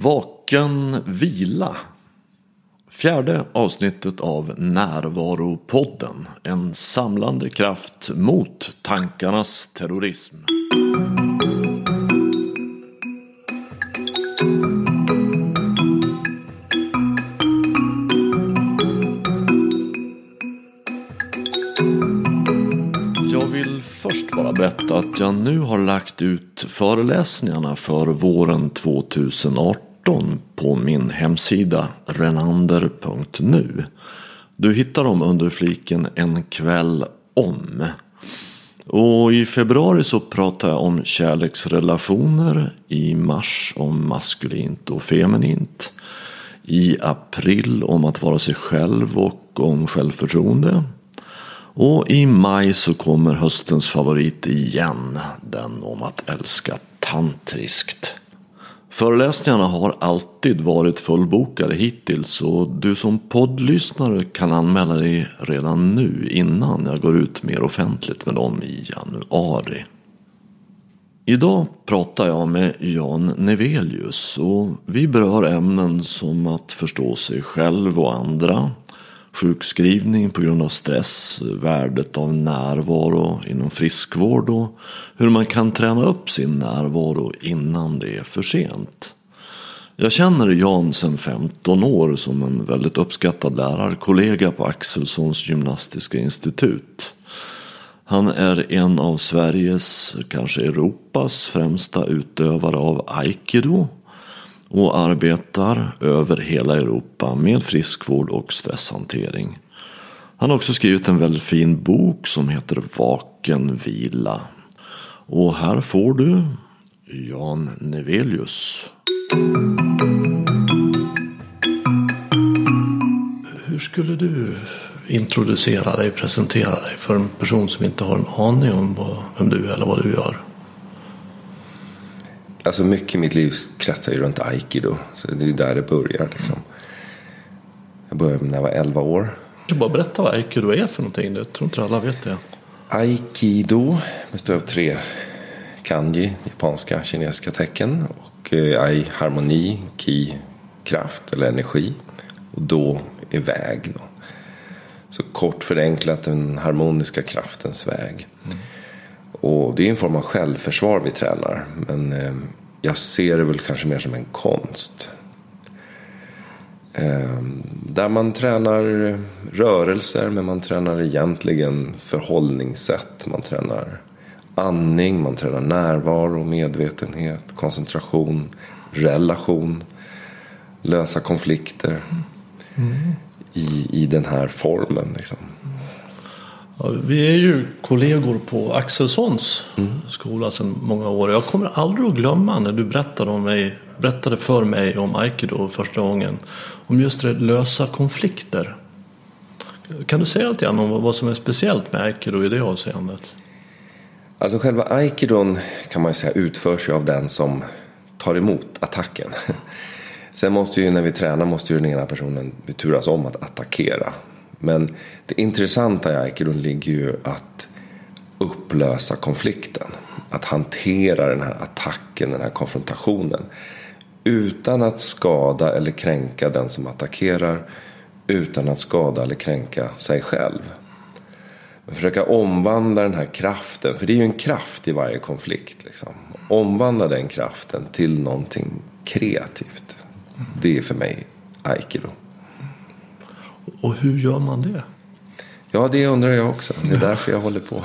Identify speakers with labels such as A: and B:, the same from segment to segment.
A: Vaken vila. Fjärde avsnittet av Närvaropodden. En samlande kraft mot tankarnas terrorism. Jag vill först bara berätta att jag nu har lagt ut föreläsningarna för våren 2018 på min hemsida renander.nu. Du hittar dem under fliken En kväll om. Och i februari så pratar jag om kärleksrelationer. I mars om maskulint och feminint. I april om att vara sig själv och om självförtroende. Och i maj så kommer höstens favorit igen. Den om att älska tantriskt. Föreläsningarna har alltid varit fullbokade hittills och du som poddlyssnare kan anmäla dig redan nu innan jag går ut mer offentligt med dem i januari. Idag pratar jag med Jan Nevelius och vi berör ämnen som att förstå sig själv och andra, sjukskrivning på grund av stress, värdet av närvaro inom friskvård och hur man kan träna upp sin närvaro innan det är för sent. Jag känner Jan sedan 15 år som en väldigt uppskattad lärarkollega på Axelssons gymnastiska institut. Han är en av Sveriges, kanske Europas, främsta utövare av aikido och arbetar över hela Europa med friskvård och stresshantering. Han har också skrivit en väldigt fin bok som heter Vaken vila. Och här får du Jan Nevelius. Hur skulle du introducera dig, presentera dig för en person som inte har en aning om vad, vem du är eller vad du gör?
B: Alltså mycket i mitt liv kretsar ju runt aikido. Så det är ju där det börjar. Liksom. Jag började när jag var 11 år.
A: Jag bara berätta vad aikido är för någonting. Jag tror inte alla vet det.
B: Aikido består av tre kanji, japanska, kinesiska tecken. Och eh, ai, harmoni, ki, kraft eller energi. Och do är väg. Då. Så kort förenklat den harmoniska kraftens väg. Mm. Och det är en form av självförsvar vi tränar. Men eh, jag ser det väl kanske mer som en konst. Eh, där man tränar rörelser men man tränar egentligen förhållningssätt. Man tränar andning, man tränar närvaro, medvetenhet, koncentration, relation, lösa konflikter. Mm. I, I den här formen. Liksom.
A: Ja, vi är ju kollegor på Axelssons mm. skola sedan många år. Jag kommer aldrig att glömma när du berättade, om mig, berättade för mig om aikido första gången. Om just det lösa konflikter. Kan du säga lite grann om vad som är speciellt med aikido i det avseendet?
B: Alltså själva aikidon kan man ju säga utförs ju av den som tar emot attacken. Sen måste ju när vi tränar måste ju den ena personen turas om att attackera. Men det intressanta i Aikidon ligger ju att upplösa konflikten. Att hantera den här attacken, den här konfrontationen. Utan att skada eller kränka den som attackerar. Utan att skada eller kränka sig själv. Men försöka omvandla den här kraften. För det är ju en kraft i varje konflikt. Liksom. Omvandla den kraften till någonting kreativt. Det är för mig aikido.
A: Och hur gör man det?
B: Ja, det undrar jag också. Det är därför jag håller på.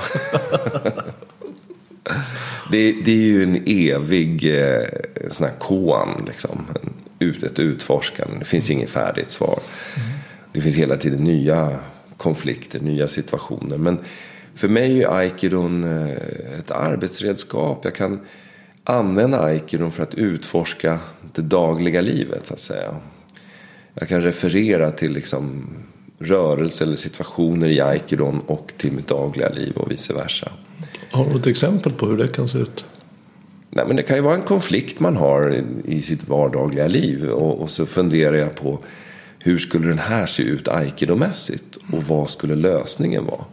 B: det, det, är ju en evig eh, sån här koan. Liksom. Ut, ett utforskande. Det finns inget färdigt svar. Mm. Det finns hela tiden nya konflikter, nya situationer. Men för mig är aikidon eh, ett arbetsredskap. Jag kan använda aikidon för att utforska det dagliga livet. Så att säga jag kan referera till liksom rörelser eller situationer i aikidon och till mitt dagliga liv och vice versa.
A: Har du ett exempel på hur det kan se ut?
B: Nej, men det kan ju vara en konflikt man har i sitt vardagliga liv och, och så funderar jag på hur skulle den här se ut aikidomässigt och vad skulle lösningen vara?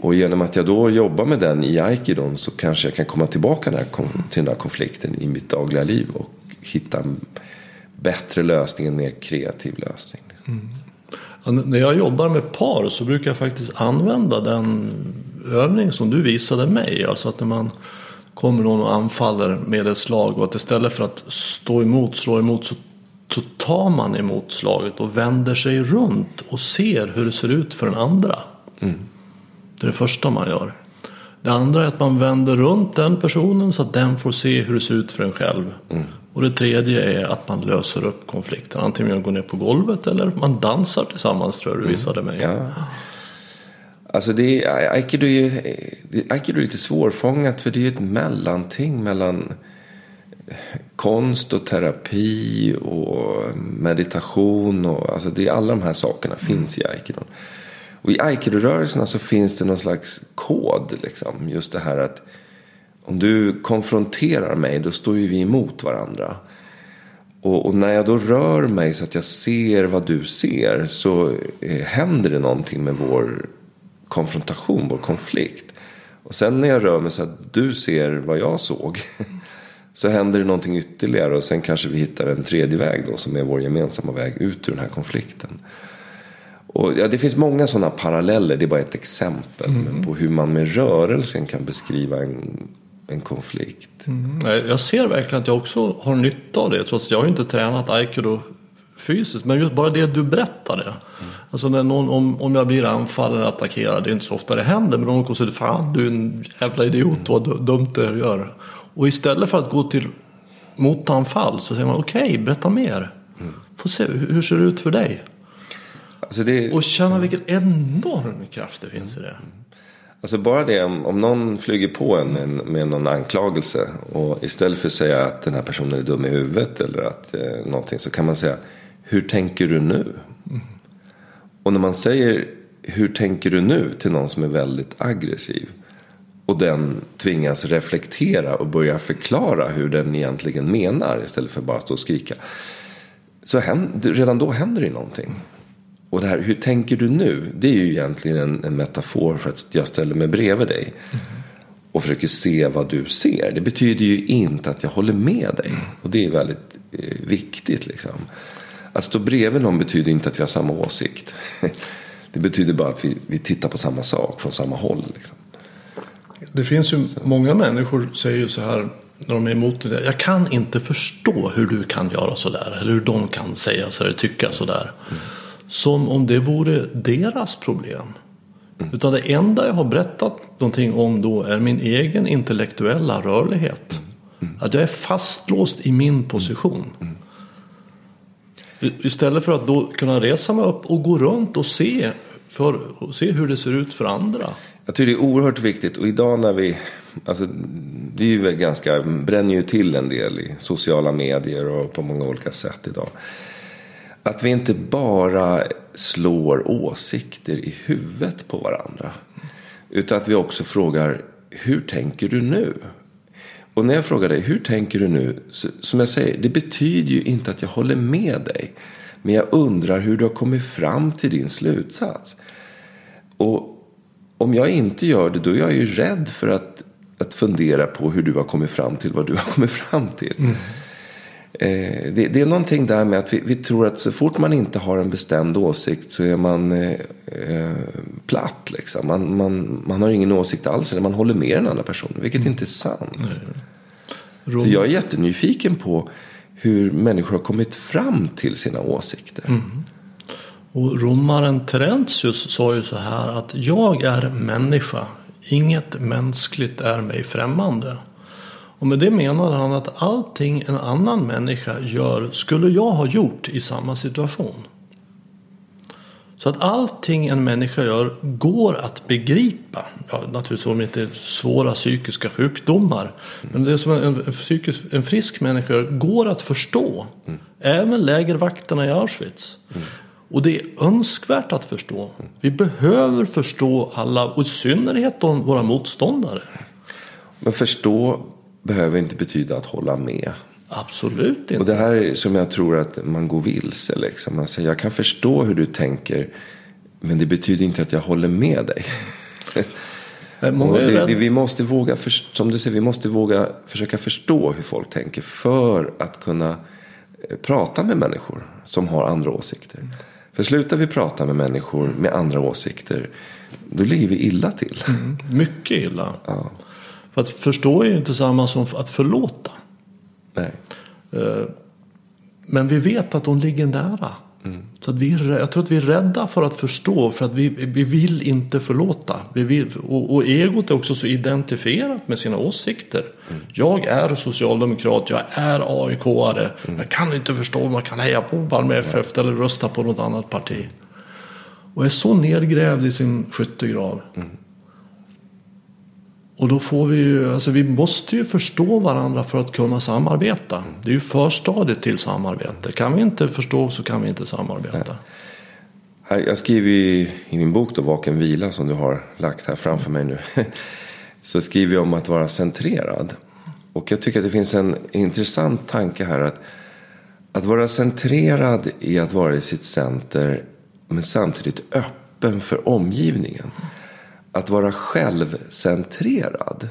B: Och genom att jag då jobbar med den i aikidon så kanske jag kan komma tillbaka till den här konflikten i mitt dagliga liv och hitta bättre lösning, en mer kreativ lösning.
C: När jag jobbar med par så brukar jag faktiskt använda den övning som du visade mig. Alltså att när man kommer någon och anfaller med ett slag och att istället för att stå emot, slå emot så, så tar man emot slaget och vänder sig runt och ser hur det ser ut för den andra. Mm. Det är det första man gör. Det andra är att man vänder runt den personen så att den får se hur det ser ut för en själv. Mm. Och det tredje är att man löser upp konflikten. Antingen man går ner på golvet eller man dansar tillsammans tror jag du visade mig.
B: Ja. Alltså det är, aikido är, aikido är lite svårfångat för det är ett mellanting mellan konst och terapi och meditation. Och, alltså det är alla de här sakerna mm. finns i aikido. Och i aikido-rörelserna så finns det någon slags kod. Liksom. Just det här att om du konfronterar mig då står ju vi emot varandra. Och, och, när jag då rör mig så att jag ser vad du ser så eh, händer det någonting med vår konfrontation, vår konflikt. Och sen när jag rör mig så att du ser vad jag såg. Så händer det någonting ytterligare och sen kanske vi hittar en tredje väg då som är vår gemensamma väg ut ur den här konflikten. Och ja, det finns många sådana paralleller, det är bara ett exempel mm. på hur man med rörelsen kan beskriva en, en konflikt.
C: Mm. Jag ser verkligen att jag också har nytta av det trots att jag har inte tränat aikido fysiskt. Men just bara det du berättade. Mm. Alltså när någon, om, om jag blir anfallen eller attackerad, det är inte så ofta det händer. Men någon kommer säga fan du är en jävla idiot, vad dumt det du gör. Och istället för att gå till motanfall så säger man okej, okay, berätta mer. Mm. Få se, hur ser det ut för dig? Alltså det... Och känna vilken enorm kraft det finns i det.
B: Alltså bara det om, om någon flyger på en med, med någon anklagelse. Och istället för att säga att den här personen är dum i huvudet eller att eh, någonting. Så kan man säga hur tänker du nu? Mm. Och när man säger hur tänker du nu till någon som är väldigt aggressiv. Och den tvingas reflektera och börja förklara hur den egentligen menar. Istället för bara att stå och skrika. Så händer, redan då händer det någonting. Och det här, hur tänker du nu? Det är ju egentligen en, en metafor för att jag ställer mig bredvid dig. Mm. Och försöker se vad du ser. Det betyder ju inte att jag håller med dig. Och det är väldigt eh, viktigt liksom. Att stå bredvid någon betyder inte att vi har samma åsikt. det betyder bara att vi, vi tittar på samma sak från samma håll. Liksom.
C: Det finns ju så. många människor säger ju så här när de är emot det. Jag kan inte förstå hur du kan göra så där. Eller hur de kan säga så eller tycka så där. Mm. Som om det vore deras problem. Mm. Utan det enda jag har berättat någonting om då är min egen intellektuella rörlighet. Mm. Att jag är fastlåst i min position. Mm. Istället för att då kunna resa mig upp och gå runt och se, för, och se hur det ser ut för andra.
B: Jag tycker det är oerhört viktigt och idag när vi, alltså det är ju ganska, bränner ju till en del i sociala medier och på många olika sätt idag. Att vi inte bara slår åsikter i huvudet på varandra. Utan att vi också frågar, hur tänker du nu? Och när jag frågar dig, hur tänker du nu? Så, som jag säger, det betyder ju inte att jag håller med dig. Men jag undrar hur du har kommit fram till din slutsats. Och om jag inte gör det, då är jag ju rädd för att, att fundera på hur du har kommit fram till vad du har kommit fram till. Mm. Eh, det, det, är någonting där med att vi, vi, tror att så fort man inte har en bestämd åsikt så är man eh, eh, platt. Liksom. Man, man, man har ingen åsikt alls eller man håller med den andra personen. Vilket mm. inte är sant. Rom... Så jag är jättenyfiken på hur människor har kommit fram till sina åsikter. Mm.
C: Och romaren Terentius sa ju så här att jag är människa. Inget mänskligt är mig främmande. Och med det menade han att allting en annan människa gör skulle jag ha gjort i samma situation. Så att allting en människa gör går att begripa. Ja, naturligtvis om det inte är svåra psykiska sjukdomar. Men det som en, en, psykisk, en frisk människa gör går att förstå. Mm. Även lägervakterna i Auschwitz. Mm. Och det är önskvärt att förstå. Vi behöver förstå alla och i synnerhet de, våra motståndare.
B: Men förstå behöver inte betyda att hålla med.
C: Absolut inte.
B: Och det här är som jag tror att man går vilse. Liksom. Alltså, jag kan förstå hur du tänker. Men det betyder inte att jag håller med dig. det, det, vi måste våga, som du säger, vi måste våga försöka förstå hur folk tänker. För att kunna eh, prata med människor som har andra åsikter. För slutar vi prata med människor med andra åsikter då ligger vi illa till.
C: Mm, mycket illa.
B: Ja.
C: För att förstå är ju inte samma som att förlåta.
B: Nej.
C: Eh, Men vi vet att de ligger nära. Så att vi, är jag tror att vi är rädda för att förstå för att vi, vi vill inte förlåta. Vi vill, och, och egot är också så identifierat med sina åsikter. Jag är socialdemokrat, jag är AIK-are. Jag kan inte förstå hur man kan heja på Malmö FF eller rösta på något annat parti. Och är så nedgrävd i sin skyttegrav. Och då får vi ju, alltså vi måste ju förstå varandra för att kunna samarbeta. Det är ju förstadiet till samarbete. Kan vi inte förstå så kan vi inte samarbeta.
B: Här, jag skriver i, i min bok då, Vaken vila som du har lagt här framför mig nu. Så skriver jag om att vara centrerad. Och jag tycker att det finns en intressant tanke här. Att, att vara centrerad i att vara i sitt center. Men samtidigt öppen för omgivningen. Att vara självcentrerad.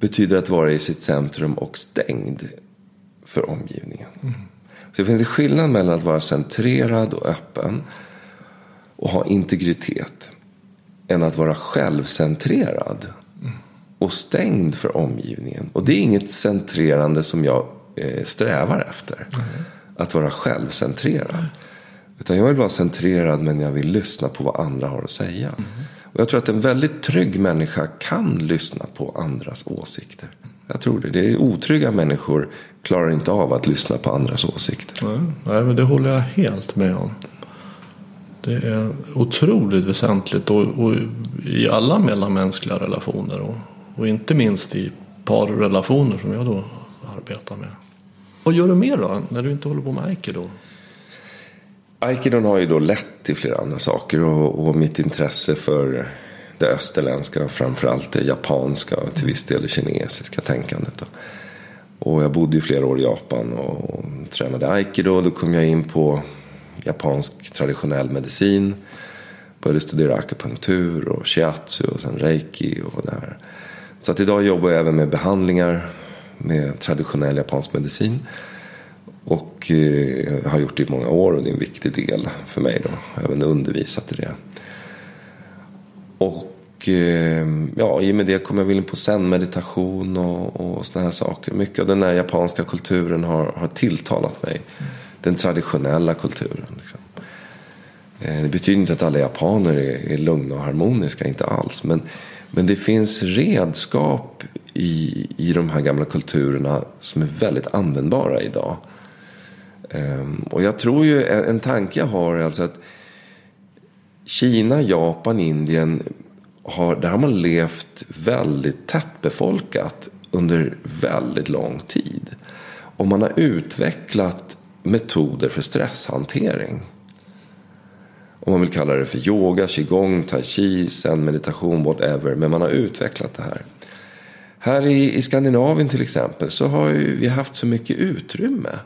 B: Betyder att vara i sitt centrum och stängd för omgivningen. Så det finns en skillnad mellan att vara centrerad och öppen och ha integritet än att vara självcentrerad och stängd för omgivningen. Och det är inget centrerande som jag eh, strävar efter. Att vara självcentrerad. Utan jag vill vara centrerad men jag vill lyssna på vad andra har att säga. Och jag tror att en väldigt trygg människa kan lyssna på andras åsikter. Jag tror det. Det är otrygga människor klarar inte av att lyssna på andras åsikter.
C: Nej, nej, men det håller jag helt med om. Det är otroligt väsentligt och, och i alla mellanmänskliga relationer och, och inte minst i parrelationer som jag då arbetar med. Vad gör du mer då när du inte håller på med aikido?
B: Aikidon har ju då lett till flera andra saker och, och mitt intresse för det österländska, framförallt det japanska och till viss del det kinesiska tänkandet. Då. Och jag bodde ju flera år i Japan och, och tränade aikido. Då kom jag in på japansk traditionell medicin. Började studera akupunktur och shiatsu och sen reiki och det här. Så att idag jobbar jag även med behandlingar med traditionell japansk medicin. Och eh, har gjort det i många år och det är en viktig del för mig då. Även undervisat i det. Och eh, ja, i och med det kom jag väl in på zen-meditation och, och sådana här saker. Mycket av den här japanska kulturen har, har tilltalat mig. Den traditionella kulturen. Liksom. Eh, det betyder inte att alla japaner är, är lugna och harmoniska, inte alls. Men, men det finns redskap i, i de här gamla kulturerna som är väldigt användbara idag. Ehm, och jag tror ju, en, en tanke jag har är alltså att Kina, Japan, Indien, har, där har man levt väldigt tättbefolkat under väldigt lång tid. Och man har utvecklat metoder för stresshantering. Om man vill kalla det för yoga, qigong, tai chi, zen, meditation, whatever. Men man har utvecklat det här. Här i, i Skandinavien till exempel så har ju vi haft så mycket utrymme.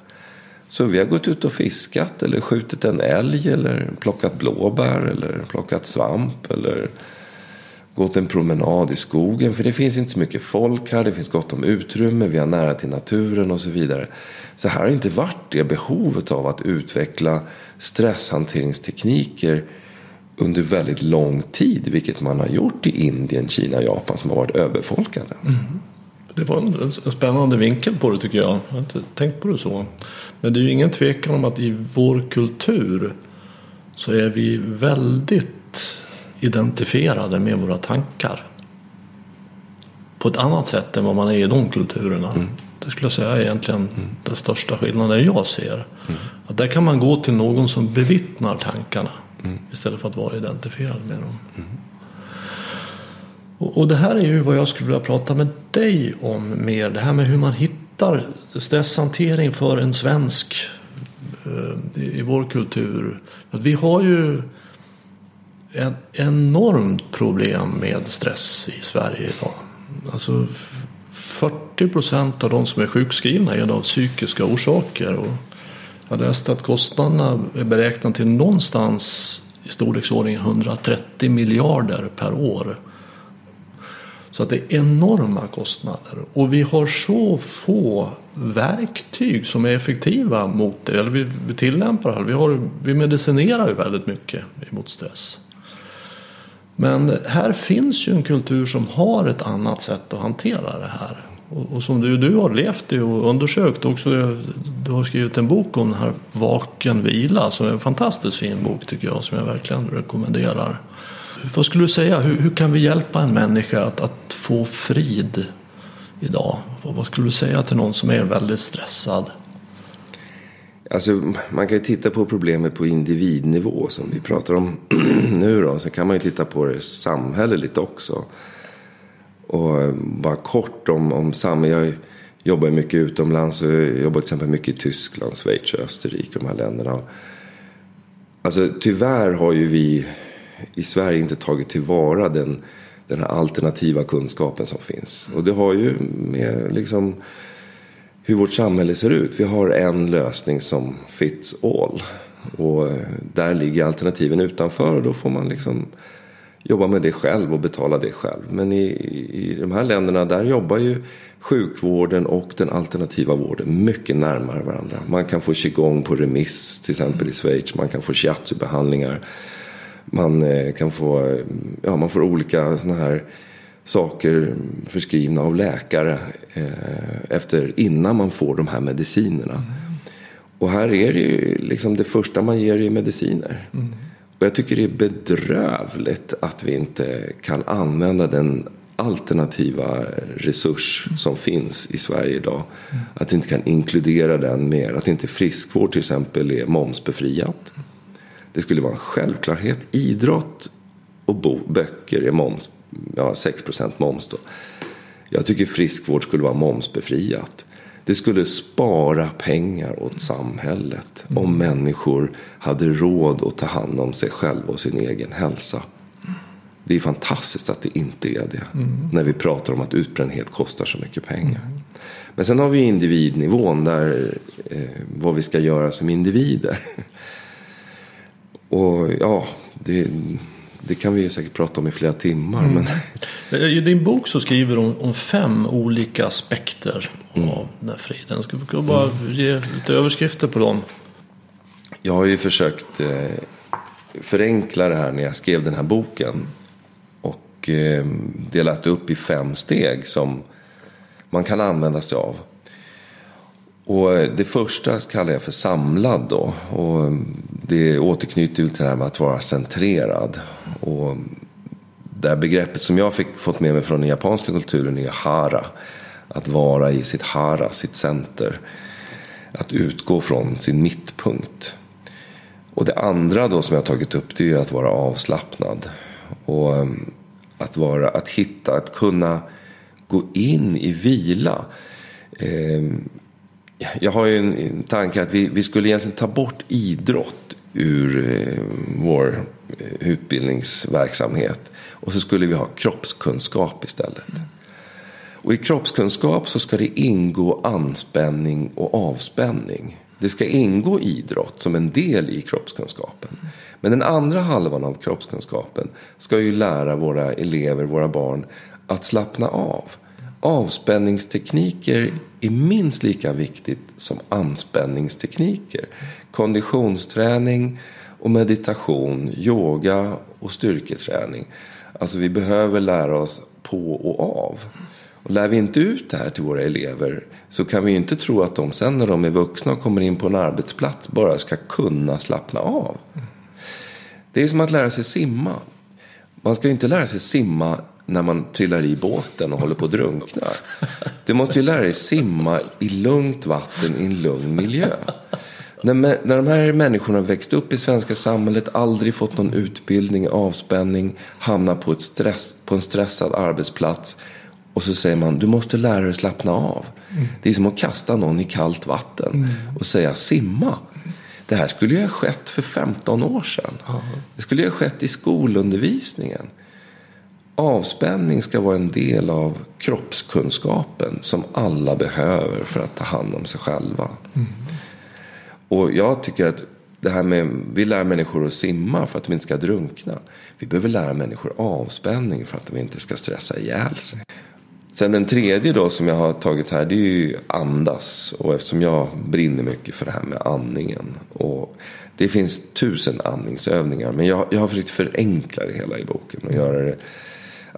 B: Så vi har gått ut och fiskat eller skjutit en älg eller plockat blåbär eller plockat svamp eller gått en promenad i skogen. För det finns inte så mycket folk här, det finns gott om utrymme, vi har nära till naturen och så vidare. Så här har inte varit det behovet av att utveckla stresshanteringstekniker under väldigt lång tid. Vilket man har gjort i Indien, Kina och Japan som har varit överfolkade. Mm.
C: Det var en, en spännande vinkel på det tycker jag. Jag har inte tänkt på det så. Men det är ju ingen tvekan om att i vår kultur så är vi väldigt identifierade med våra tankar. På ett annat sätt än vad man är i de kulturerna. Det skulle jag säga är egentligen den största skillnaden jag ser. Att där kan man gå till någon som bevittnar tankarna istället för att vara identifierad med dem. Och, och det här är ju vad jag skulle vilja prata med dig om mer. Det här med hur man hittar stresshantering för en svensk eh, i, vår kultur. Att vi har ju ett enormt problem med stress i Sverige idag. Alltså 40 procent av de som är sjukskrivna är av psykiska orsaker. Och jag läste att kostnaderna är beräknade till någonstans i storleksordningen 130 miljarder per år. Så att det är enorma kostnader. Och vi har så få verktyg som är effektiva mot det. Eller vi, vi tillämpar det. Vi, har, vi medicinerar ju väldigt mycket mot stress. Men här finns ju en kultur som har ett annat sätt att hantera det här. Och, och som du, du har levt i och undersökt också. Du har skrivit en bok om den här Vaken vila som är en fantastiskt fin bok tycker jag som jag verkligen rekommenderar. Vad skulle du säga? Hur, hur kan vi hjälpa en människa att, att få frid idag? Vad skulle du säga till någon som är väldigt stressad?
B: Alltså, man kan ju titta på problemet på individnivå som vi pratar om nu då. Sen kan man ju titta på det samhälleligt också. Och bara kort om, om samhället. Jag jobbar mycket utomlands. Jag jobbar till exempel mycket i Tyskland, Schweiz och Österrike. De här länderna. Alltså tyvärr har ju vi i Sverige inte tagit tillvara den, den här alternativa kunskapen som finns. Och det har ju med liksom hur vårt samhälle ser ut. Vi har en lösning som fits all. Och eh, där ligger alternativen utanför och då får man liksom jobba med det själv och betala det själv. Men i, i de här länderna där jobbar ju sjukvården och den alternativa vården mycket närmare varandra. Man kan få qigong på remiss till exempel i Schweiz. Man kan få shiatsu-behandlingar. Man eh, kan få, ja man får olika sådana här saker förskrivna av läkare eh, efter, innan man får de här medicinerna. Mm. Och här är det ju liksom det första man ger är mediciner. Mm. Och jag tycker det är bedrövligt att vi inte kan använda den alternativa resurs som finns i Sverige idag. Mm. Att vi inte kan inkludera den mer. Att inte friskvård till exempel är momsbefriat. Det skulle vara en självklarhet. Idrott och bo, böcker är moms, ja, 6% moms då. Jag tycker friskvård skulle vara momsbefriat. Det skulle spara pengar åt samhället mm. om människor hade råd att ta hand om sig själva och sin egen hälsa. Det är fantastiskt att det inte är det. Mm. När vi pratar om att utbrändhet kostar så mycket pengar. Mm. Men sen har vi individnivån där eh, vad vi ska göra som individer. Och ja, det, det kan vi ju säkert prata om i flera timmar. Mm.
C: Men... I din bok så skriver du om, om fem olika aspekter mm. av den här friden. Ska vi bara ge lite överskrifter på dem?
B: Jag har ju försökt eh, förenkla det här när jag skrev den här boken. Och eh, delat upp i fem steg som man kan använda sig av. Och det första kallar jag för samlad då. Och det återknyter till det här med att vara centrerad. Och det här begreppet som jag fick fått med mig från den japanska kulturen är hara. Att vara i sitt hara, sitt center. Att utgå från sin mittpunkt. Och det andra då som jag har tagit upp det är att vara avslappnad. Och um, att, vara, att hitta, att kunna gå in i vila. Eh, jag har ju en tanke att vi, vi skulle egentligen ta bort idrott ur eh, vår eh, utbildningsverksamhet. Och så skulle vi ha kroppskunskap istället. Mm. Och i kroppskunskap så ska det ingå anspänning och avspänning. Det ska ingå idrott som en del i kroppskunskapen. Men den andra halvan av kroppskunskapen ska ju lära våra elever, våra barn att slappna av. Avspänningstekniker är minst lika viktigt som anspänningstekniker. Konditionsträning och meditation, yoga och styrketräning. Alltså vi behöver lära oss på och av. Och lär vi inte ut det här till våra elever så kan vi ju inte tro att de sen när de är vuxna och kommer in på en arbetsplats bara ska kunna slappna av. Det är som att lära sig simma. Man ska ju inte lära sig simma när man trillar i båten och håller på att drunkna. Du måste ju lära dig simma i lugnt vatten i en lugn miljö. När, när de här människorna växt upp i svenska samhället, aldrig fått någon utbildning, avspänning, hamnar på, ett stress, på en stressad arbetsplats. Och så säger man, du måste lära dig slappna av. Mm. Det är som att kasta någon i kallt vatten mm. och säga simma. Det här skulle ju ha skett för 15 år sedan. Mm. Det skulle ju ha skett i skolundervisningen. Avspänning ska vara en del av kroppskunskapen som alla behöver för att ta hand om sig själva. Mm. Och jag tycker att det här med, vi lär människor att simma för att de inte ska drunkna. Vi behöver lära människor avspänning för att de inte ska stressa ihjäl sig. Sen den tredje då som jag har tagit här det är ju andas. Och eftersom jag brinner mycket för det här med andningen. Och det finns tusen andningsövningar. Men jag, jag har försökt förenkla det hela i boken. Och göra det,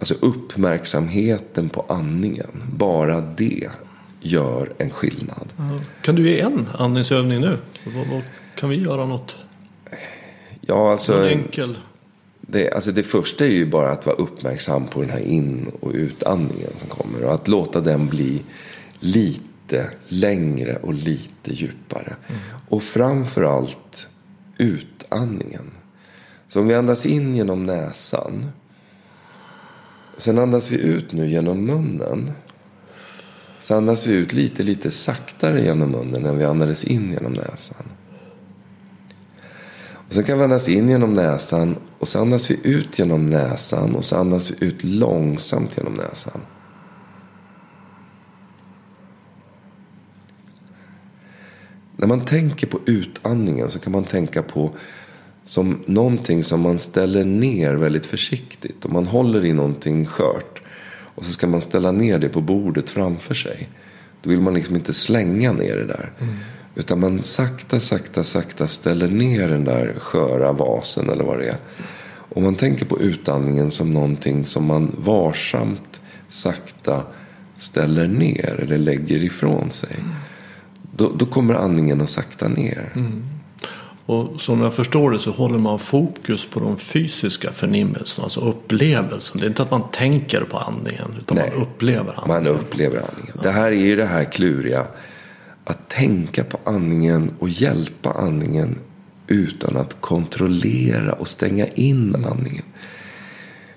B: alltså uppmärksamheten på andningen. Bara det gör en skillnad.
C: Kan du ge en andningsövning nu? Vad, vad, kan vi göra något?
B: Ja, alltså.
C: En enkel.
B: Det, alltså det första är ju bara att vara uppmärksam på den här in och utandningen som kommer. Och att låta den bli lite längre och lite djupare. Mm. Och framförallt utandningen. Så om vi andas in genom näsan. Sen andas vi ut nu genom munnen. Så andas vi ut lite, lite saktare genom munnen än vi andades in genom näsan. Och sen kan vi andas in genom näsan och så andas vi ut genom näsan och så andas vi ut långsamt genom näsan. När man tänker på utandningen så kan man tänka på som någonting som man ställer ner väldigt försiktigt. Om man håller i någonting skört och så ska man ställa ner det på bordet framför sig. Då vill man liksom inte slänga ner det där. Mm. Utan man sakta, sakta, sakta ställer ner den där sköra vasen eller vad det är. Och man tänker på utandningen som någonting som man varsamt, sakta ställer ner eller lägger ifrån sig. Mm. Då, då, kommer andningen att sakta ner. Mm.
C: Och som jag förstår det så håller man fokus på de fysiska förnimmelserna, alltså upplevelsen. Det är inte att man tänker på andningen utan Nej, man upplever andningen.
B: Man upplever andningen. Ja. Det här är ju det här kluriga att tänka på andningen och hjälpa andningen utan att kontrollera och stänga in andningen.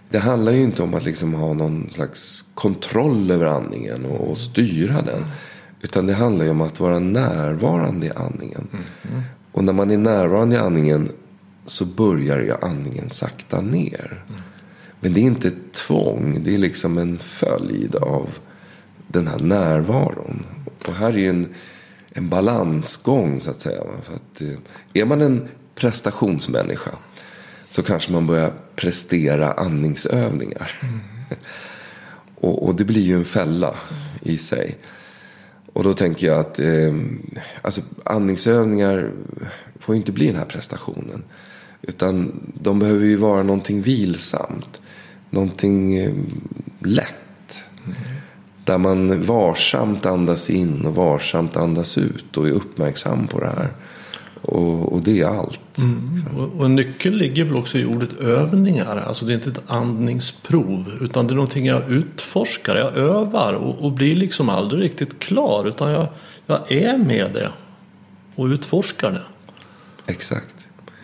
B: Det handlar ju inte om att liksom ha någon slags kontroll över andningen och, styra den. Utan det handlar ju om att vara närvarande i andningen. Mm. Och när man är närvarande i andningen så börjar ju andningen sakta ner. Mm. Men det är inte ett tvång. Det är liksom en följd av den här närvaron. Och här är ju en en balansgång så att säga. För att, eh, är man en prestationsmänniska så kanske man börjar prestera andningsövningar. Mm. och, och, det blir ju en fälla i sig. Och då tänker jag att eh, alltså, andningsövningar får inte bli den här prestationen. Utan de behöver ju vara någonting vilsamt. Någonting eh, lätt. Där man varsamt andas in och varsamt andas ut och är uppmärksam på det här. Och, och det är allt. Mm.
C: Och, och nyckeln ligger väl också i ordet övningar. Alltså det är inte ett andningsprov. Utan det är någonting jag utforskar. Jag övar och, och blir liksom aldrig riktigt klar. Utan jag, jag är med det. Och utforskar det.
B: Exakt.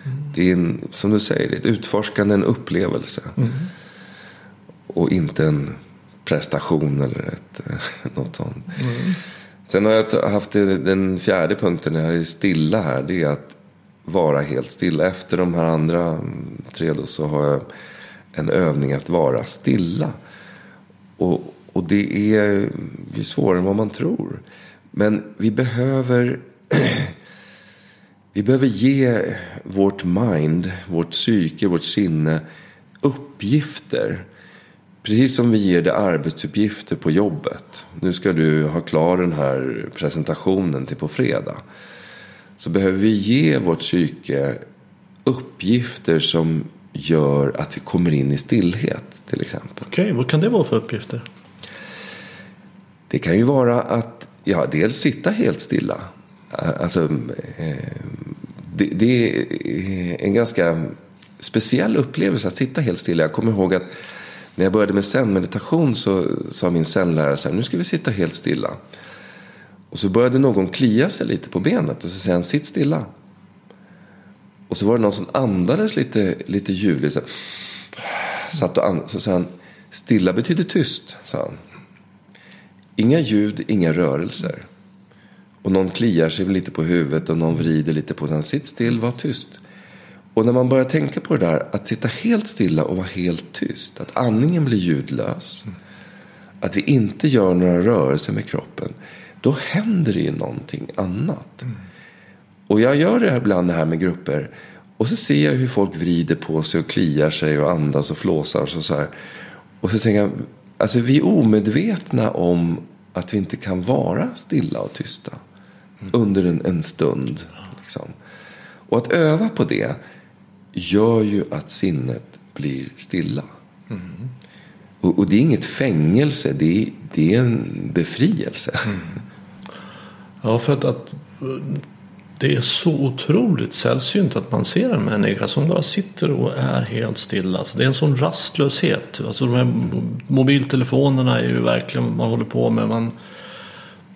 B: Mm. Det är en, som du säger, det är ett utforskande, en upplevelse. Mm. Och inte en prestation eller ett, något sånt. Sen har jag haft den fjärde punkten när jag är stilla här. Det är att vara helt stilla. Efter de här andra mm, tre då så har jag en övning att vara stilla. Och, och det är ju svårare än vad man tror. Men vi behöver Vi behöver ge vårt mind, vårt psyke, vårt sinne uppgifter Precis som vi ger dig arbetsuppgifter på jobbet. Nu ska du ha klar den här presentationen till på fredag. Så behöver vi ge vårt psyke uppgifter som gör att vi kommer in i stillhet till exempel.
C: Okej, okay, vad kan det vara för uppgifter?
B: Det kan ju vara att ja, dels sitta helt stilla. Alltså, eh, det, det är en ganska speciell upplevelse att sitta helt stilla. Jag kommer ihåg att när jag började med zen-meditation så sa min zen-lärare så här, nu ska vi sitta helt stilla. Och så började någon klia sig lite på benet och så säger han, sitt stilla. Och så var det någon som andades lite, lite ljudligt. Så, satt och andades, så sa han, stilla betyder tyst, sa han. Inga ljud, inga rörelser. Och någon kliar sig lite på huvudet och någon vrider lite på sig. Sitt still, var tyst. Och när man börjar tänka på det där, att sitta helt stilla och vara helt tyst. Att andningen blir ljudlös. Att vi inte gör några rörelser med kroppen. Då händer det ju någonting annat. Mm. Och jag gör det här ibland det här med grupper. Och så ser jag hur folk vrider på sig och kliar sig och andas och flåsar. Och, så, här. och så tänker jag, Alltså vi är omedvetna om att vi inte kan vara stilla och tysta. Under en, en stund. Liksom. Och att öva på det gör ju att sinnet blir stilla. Och, och, det är inget fängelse, det är, det är en befrielse.
C: Ja, för att, att det är så otroligt sällsynt att man ser en människa som bara sitter och är helt stilla. Alltså det är en sån rastlöshet. Alltså de här mobiltelefonerna är ju verkligen man håller på med. Man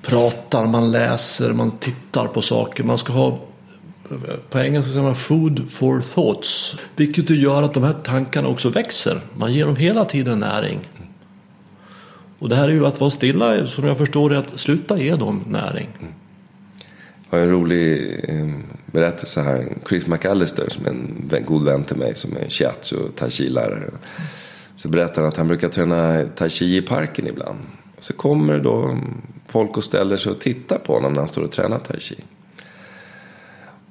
C: pratar, man läser, man tittar på saker. Man ska ha på engelska säger man food for thoughts. Vilket gör att de här tankarna också växer. Man ger dem hela tiden näring. Och det här är ju att vara stilla, som jag förstår det, att sluta ge dem näring. Mm.
B: Jag har en rolig ehm, berättelse här. Chris McAllister som är en god vän till mig som är shiatsu och tai chi-lärare. Så berättar han att han brukar träna tai chi i parken ibland. Så kommer då folk och ställer sig och tittar på honom när han står och tränar tai chi.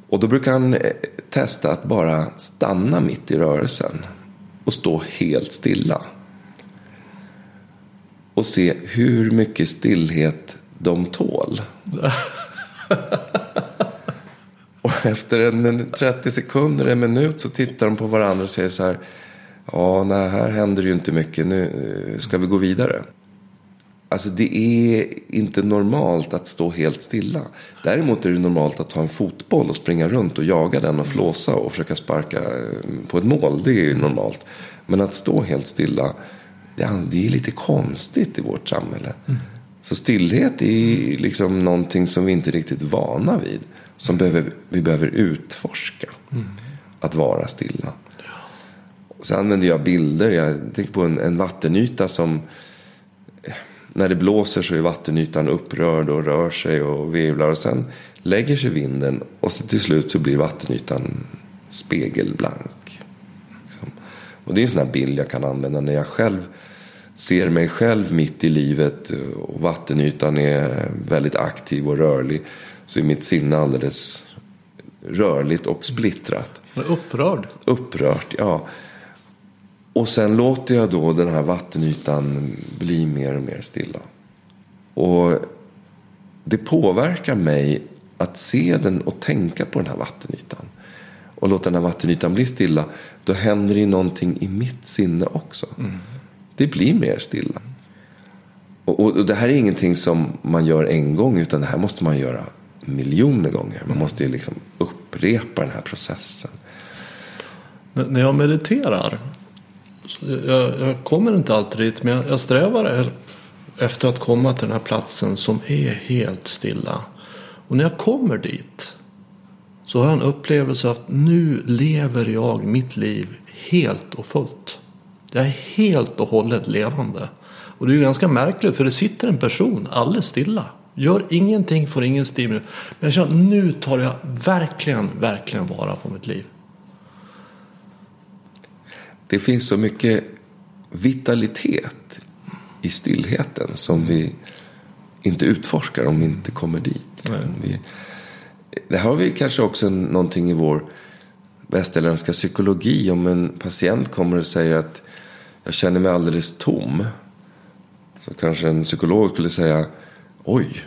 B: Och då brukar han eh, testa att bara stanna mitt i rörelsen och stå helt stilla. Och se hur mycket stillhet de tål. och efter en 30 sekunder, en minut så tittar de på varandra och säger så här. Ja, nej, här händer ju inte mycket. Nu eh, ska vi gå vidare. Alltså det är inte normalt att stå helt stilla. Däremot är det normalt att ta en fotboll och springa runt och jaga den och flåsa och försöka sparka eh, på ett mål. Det är normalt. Men att stå helt stilla, det är lite konstigt i vårt samhälle. Mm. Så stillhet är liksom någonting som vi inte är riktigt vana vid. Som behöver, vi behöver utforska. Mm. Att vara stilla. Så använder jag bilder. Jag tänker på en, en vattenyta som när det blåser så är vattenytan upprörd och rör sig och virvlar. Och sen lägger sig vinden och så till slut så blir vattenytan spegelblank. Och det är en sån här bild jag kan använda när jag själv ser mig själv mitt i livet och vattenytan är väldigt aktiv och rörlig. Så är mitt sinne alldeles rörligt och splittrat.
C: Upprörd.
B: Upprört, ja. Och sen låter jag då den här vattenytan bli mer och mer stilla. Och det påverkar mig att se den och tänka på den här vattenytan. Och låta den här vattenytan bli stilla. Då händer det någonting i mitt sinne också. Mm. Det blir mer stilla. Och, och, och, det här är ingenting som man gör en gång. Utan det här måste man göra miljoner gånger. Man måste ju liksom upprepa den här processen.
C: När jag mediterar jag, jag, kommer inte alltid dit men jag, jag strävar efter att komma till den här platsen som är helt stilla. Och när jag kommer dit så har jag en upplevelse att nu lever jag mitt liv helt och fullt. Jag är helt och hållet levande. Och det är ju ganska märkligt för det sitter en person alldeles stilla. Gör ingenting, får ingen stimulus. Men jag känner att nu tar jag verkligen, verkligen vara på mitt liv
B: det finns så mycket vitalitet i stillheten som vi inte utforskar om vi inte kommer dit. Vi, det har vi kanske också någonting i vår västerländska psykologi. Om en patient kommer och säger att jag känner mig alldeles tom. Så kanske en psykolog skulle säga oj,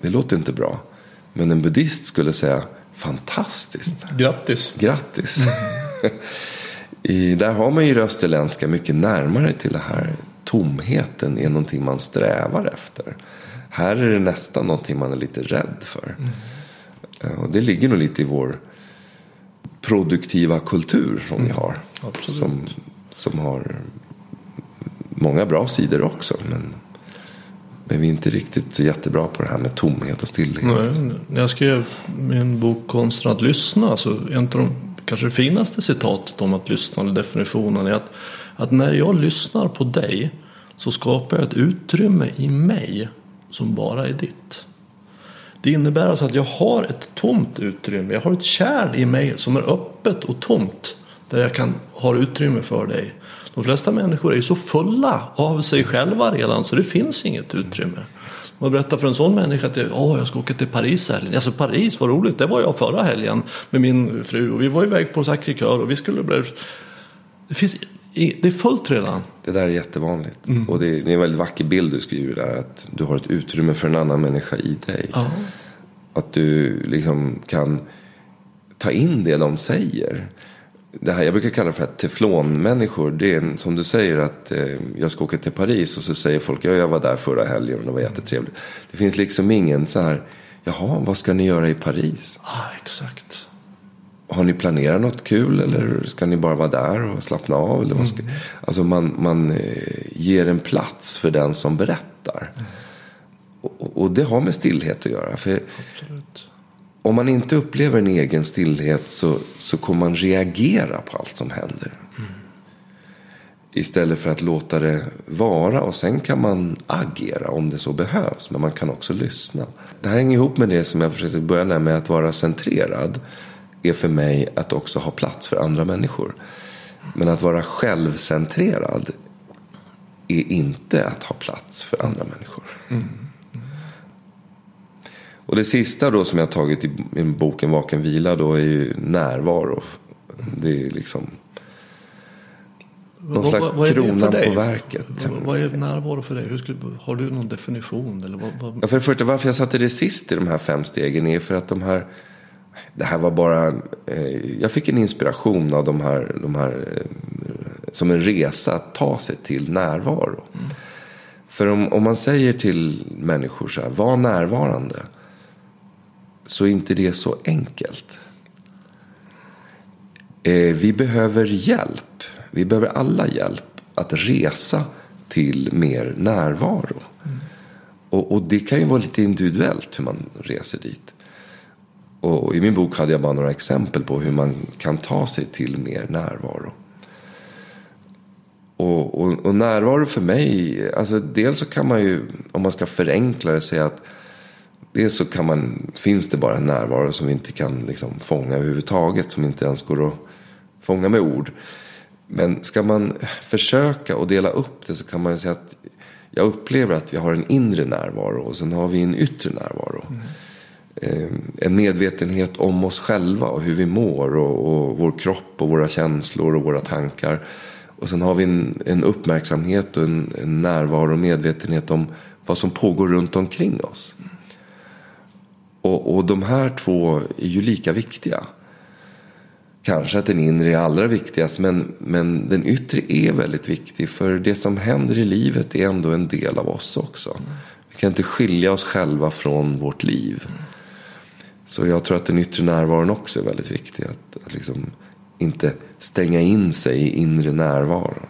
B: det låter inte bra. Men en buddhist skulle säga fantastiskt.
C: Grattis.
B: Grattis. Mm. I, där har man ju det österländska mycket närmare till det här. Tomheten är någonting man strävar efter. Här är det nästan någonting man är lite rädd för. Mm. Och det ligger nog lite i vår produktiva kultur som mm. vi har. Som, som har många bra sidor också. Men, men vi är inte riktigt så jättebra på det här med tomhet och stillhet.
C: Nej, när jag skrev min bok Konsten att lyssna så en av de kanske det finaste citatet om att lyssna, eller definitionen, är att, att när jag lyssnar på dig så skapar jag ett utrymme i mig som bara är ditt. Det innebär alltså att jag har ett tomt utrymme. Jag har ett kärl i mig som är öppet och tomt. Där jag kan ha utrymme för dig. De flesta människor är ju så fulla av sig själva redan så det finns inget utrymme. Och berätta för en sån människa att oh, jag ska åka till Paris helgen. Alltså Paris, vad roligt. Det var jag förra helgen med min fru. Och vi var iväg på Sacré-Cœur och vi skulle bli... Det finns det är fullt redan.
B: Det där är jättevanligt. Och det är, det är en väldigt vacker bild du skriver där. Att du har ett utrymme för en annan människa i dig.
C: Ja.
B: Att du liksom kan ta in det de säger. Det här, jag brukar kalla för att teflonmänniskor. Det är som du säger att eh, jag ska åka till Paris och så säger folk ja, jag var där förra helgen och det var jättetrevligt. Det finns liksom ingen så här, jaha, vad ska ni göra i Paris?
C: Ah, exakt.
B: Har ni planerat något kul eller ska ni bara vara där och slappna av? Eller vad ska, Alltså man, man eh, ger en plats för den som berättar. Och, och det har med stillhet att göra. För
C: Absolut.
B: Om man inte upplever en egen stillhet så, så kommer man reagera på allt som händer. Istället för att låta det vara och sen kan man agera om det så behövs. Men man kan också lyssna. Det här hänger ihop med det som jag försökte börja med, med att vara centrerad. Är för mig att också ha plats för andra människor. Men att vara självcentrerad är inte att ha plats för andra människor. Och det sista då som jag har tagit i i boken Vaken vila då är ju närvaro. Det är liksom någon
C: Vad-
B: slags
C: vad- vad är det för
B: kronan
C: dig?
B: på verket.
C: Vad- Vad är närvaro för dig? Hur skulle, har du någon definition? Eller vad,
B: Ja, för det första, varför jag satte det sist i de här fem stegen är för att de här det här var bara, eh, jag fick en inspiration av de här, de här eh, som en resa att ta sig till närvaro. För om, om man säger till människor så här, var närvarande. Så är inte det så enkelt. Eh, vi behöver hjälp. Vi behöver alla hjälp att resa till mer närvaro. Och, och det kan ju vara lite individuellt hur man reser dit. Och i min bok hade jag bara några exempel på hur man kan ta sig till mer närvaro. Och, och, och närvaro för mig, alltså dels så kan man ju, om man ska förenkla det, säga att dels så kan man, finns det bara en närvaro som vi inte kan liksom fånga överhuvudtaget, som inte ens går att fånga med ord. Men ska man försöka och dela upp det så kan man säga att jag upplever att vi har en inre närvaro och sen har vi en yttre närvaro. Eh, En medvetenhet om oss själva och hur vi mår och, och vår kropp och våra känslor och våra tankar. Och sen har vi en, en uppmärksamhet och en, en närvaro och medvetenhet om vad som pågår runt omkring oss. Och, och de här två är ju lika viktiga. Kanske att den inre är allra viktigast men, men den yttre är väldigt viktig. För det som händer i livet är ändå en del av oss också. Vi kan inte skilja oss själva från vårt liv. Så jag tror att den yttre närvaron också är väldigt viktig. Att, att liksom inte stänga in sig i inre närvaro.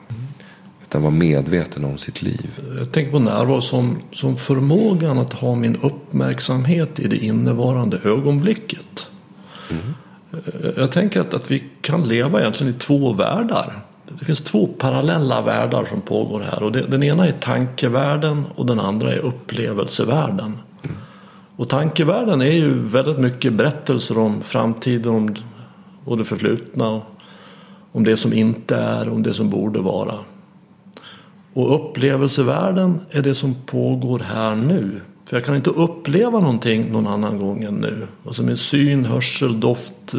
B: Utan vara medveten om sitt liv.
C: Jag tänker på närvaro som, som förmågan att ha min uppmärksamhet i det innevarande ögonblicket. Eh, Jag tänker att, att vi kan leva egentligen i två världar. Det finns två parallella världar som pågår här. Och det, den ena är tankevärlden och den andra är upplevelsevärlden. Och tankevärlden är ju väldigt mycket berättelser om framtiden, om både förflutna och om det som inte är, om det som borde vara. Och upplevelsevärlden är det som pågår här nu. För jag kan inte uppleva någonting någon annan gång än nu. Alltså min syn, hörsel, doft.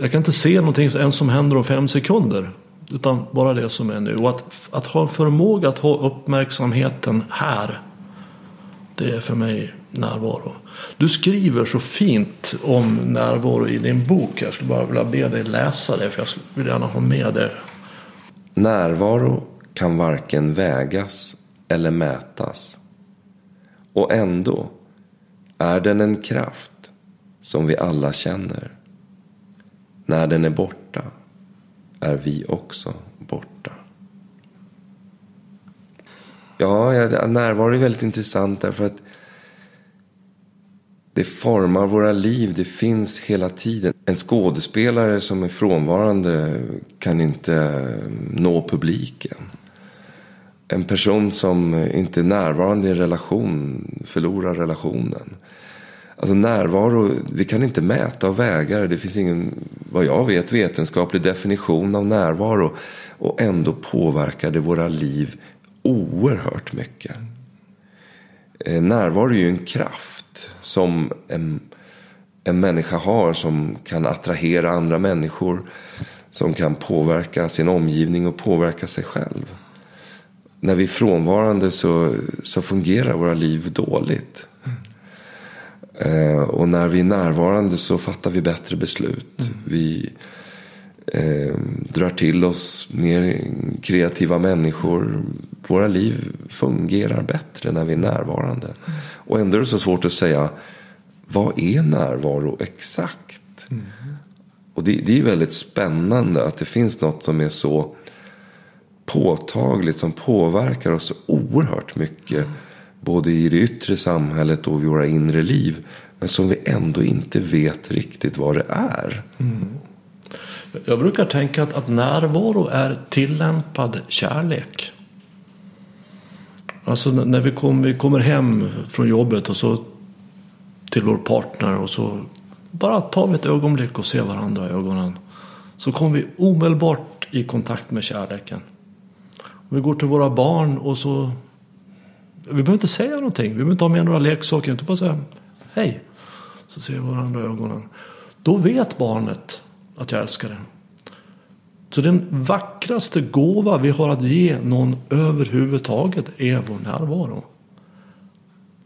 C: Jag kan inte se någonting ens som händer om fem sekunder. Utan bara det som är nu. Och att, att ha en förmåga att ha uppmärksamheten här. Det är för mig närvaro. Du skriver så fint om närvaro i din bok. Jag skulle bara vilja be dig läsa det. För jag vill gärna ha med det.
B: Närvaro kan varken vägas eller mätas. Och ändå är den en kraft som vi alla känner. När den är borta är vi också borta. Ja, närvaro är väldigt intressant därför att det formar våra liv. Det finns hela tiden. En skådespelare som är frånvarande kan inte eh, nå publiken. En person som inte är närvarande i en relation förlorar relationen. Alltså närvaro, vi kan inte mäta och väga det. Det finns ingen, vad jag vet, vetenskaplig definition av närvaro. Och ändå påverkar det våra liv oerhört mycket. Eh, närvaro är ju en kraft som en, en människa har som kan attrahera andra människor. som kan påverka sin omgivning och påverka sig själv. När vi är frånvarande så, så fungerar våra liv dåligt. Eh, och när vi är närvarande så fattar vi bättre beslut. Mm. Vi eh, drar till oss mer kreativa människor. Våra liv fungerar bättre när vi är närvarande. Mm. Och ändå är det så svårt att säga vad är närvaro exakt? Mm. Och det, det, är väldigt spännande att det finns något som är så påtagligt som påverkar oss så oerhört mycket. Mm. Både i det yttre samhället och i våra inre liv. Men som vi ändå inte vet riktigt vad det är. Mm.
C: Jag brukar tänka att, att närvaro är tillämpad kärlek. Alltså när vi, kom, vi kommer hem från jobbet och så till vår partner och så bara tar vi ett ögonblick och ser varandra i ögonen. Så kommer vi omedelbart i kontakt med kärleken. Vi går till våra barn och så vi behöver inte säga någonting. Vi behöver inte ha med några leksaker. Inte bara säga hej. Så ser vi varandra i ögonen. Då vet barnet att jag älskar det. Så den vackraste gåva vi har att ge någon överhuvudtaget är vår närvaro.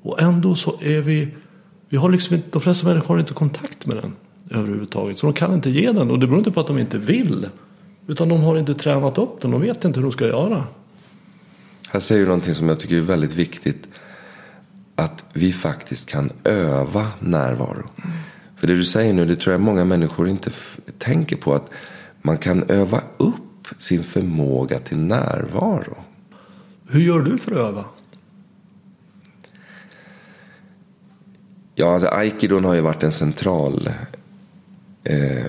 C: Och ändå så är vi, vi har liksom inte, de flesta människor har inte kontakt med den överhuvudtaget. Så de kan inte ge den och det beror inte på att de inte vill. Utan de har inte tränat upp den, de vet inte hur de ska göra.
B: Här säger du någonting som jag tycker är väldigt viktigt. Att vi faktiskt kan öva närvaro. Mm. För det du säger nu, det tror jag många människor inte tänker på. Att man kan öva upp sin förmåga till närvaro.
C: Hur gör du för att öva?
B: Ja, alltså, aikidon har ju varit en central eh,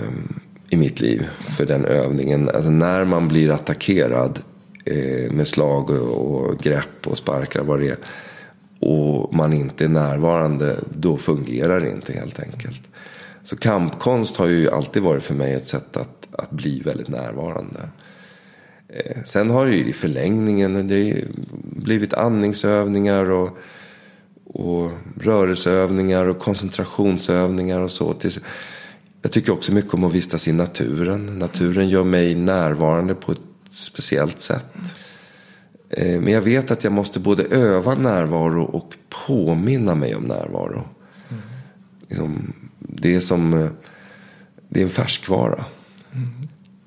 B: i mitt liv för den övningen. Alltså när man blir attackerad eh, med slag och, och grepp och sparkar vad det är och man inte är närvarande, då fungerar det inte helt enkelt. Så kampkonst har ju alltid varit för mig ett sätt att, att bli väldigt närvarande. Eh, sen har det ju i förlängningen det blivit andningsövningar och, och rörelseövningar och koncentrationsövningar och så. Jag tycker också mycket om att vistas i naturen. Naturen gör mig närvarande på ett speciellt sätt. Eh, men jag vet att jag måste både öva närvaro och påminna mig om närvaro. Mm. Det är som eh, det är en färskvara. Mm.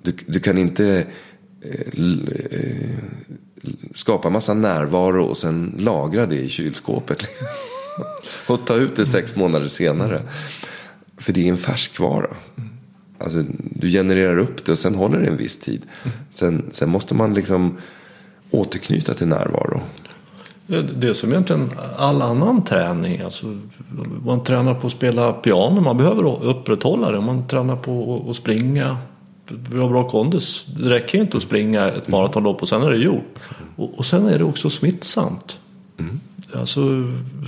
B: Du, du, kan inte eh, skapa massa närvaro och sen lagra det i kylskåpet. och ta ut det sex månader senare. För det är en färskvara. Alltså, du genererar upp det och sen håller det en viss tid. Sen, sen måste man liksom återknyta till närvaro.
C: Det är som egentligen all annan träning. Alltså, man tränar på att spela piano. Man behöver upprätthålla det. Man tränar på att springa. Vi har bra kondis. Det räcker inte att springa ett maratonlopp och sen är det gjort. Och, och sen är det också smittsamt. Mm. Alltså,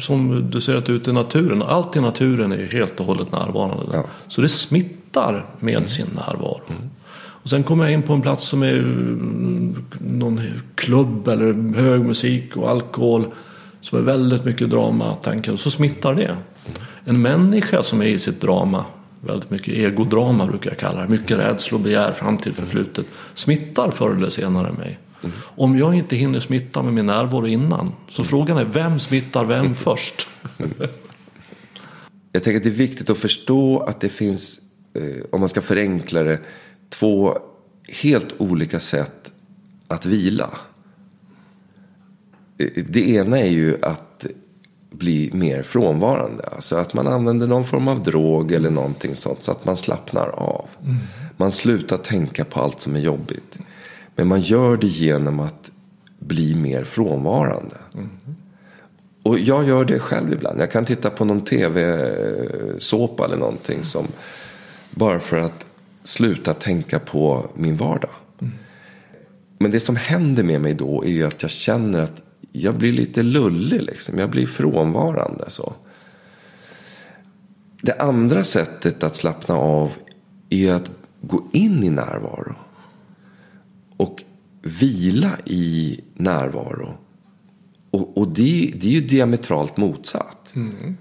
C: som du säger att du är ute i naturen. Allt i naturen är helt och hållet närvarande. Ja. Så det smittar med mm. sin närvaro. Mm. Och sen kommer jag in på en plats som är någon klubb eller hög musik och alkohol. Som är väldigt mycket drama, tanken. Så smittar det. En människa som är i sitt drama, väldigt mycket egodrama brukar jag kalla det. Mycket rädsla och begär fram till förflutet. Smittar förr eller senare mig. Mm. Om jag inte hinner smitta med min närvaro innan. Så mm. frågan är vem smittar vem först?
B: jag tänker att det är viktigt att förstå att det finns, eh, om man ska förenkla det, två helt olika sätt att vila. Det ena är ju att bli mer frånvarande. Alltså att man använder någon form av drog eller någonting sånt så att man slappnar av. Mm. Man slutar tänka på allt som är jobbigt. Men man gör det genom att bli mer frånvarande. Mm. Och jag gör det själv ibland. Jag kan titta på någon tv-såpa eller någonting som bara för att sluta tänka på min vardag. Mm. Men det som händer med mig då är ju att jag känner att jag blir lite lullig. Liksom. Jag blir frånvarande. så. Det andra sättet att slappna av är att gå in i närvaro. Vila i närvaro. Och, och det, det, är ju diametralt motsatt. Mm.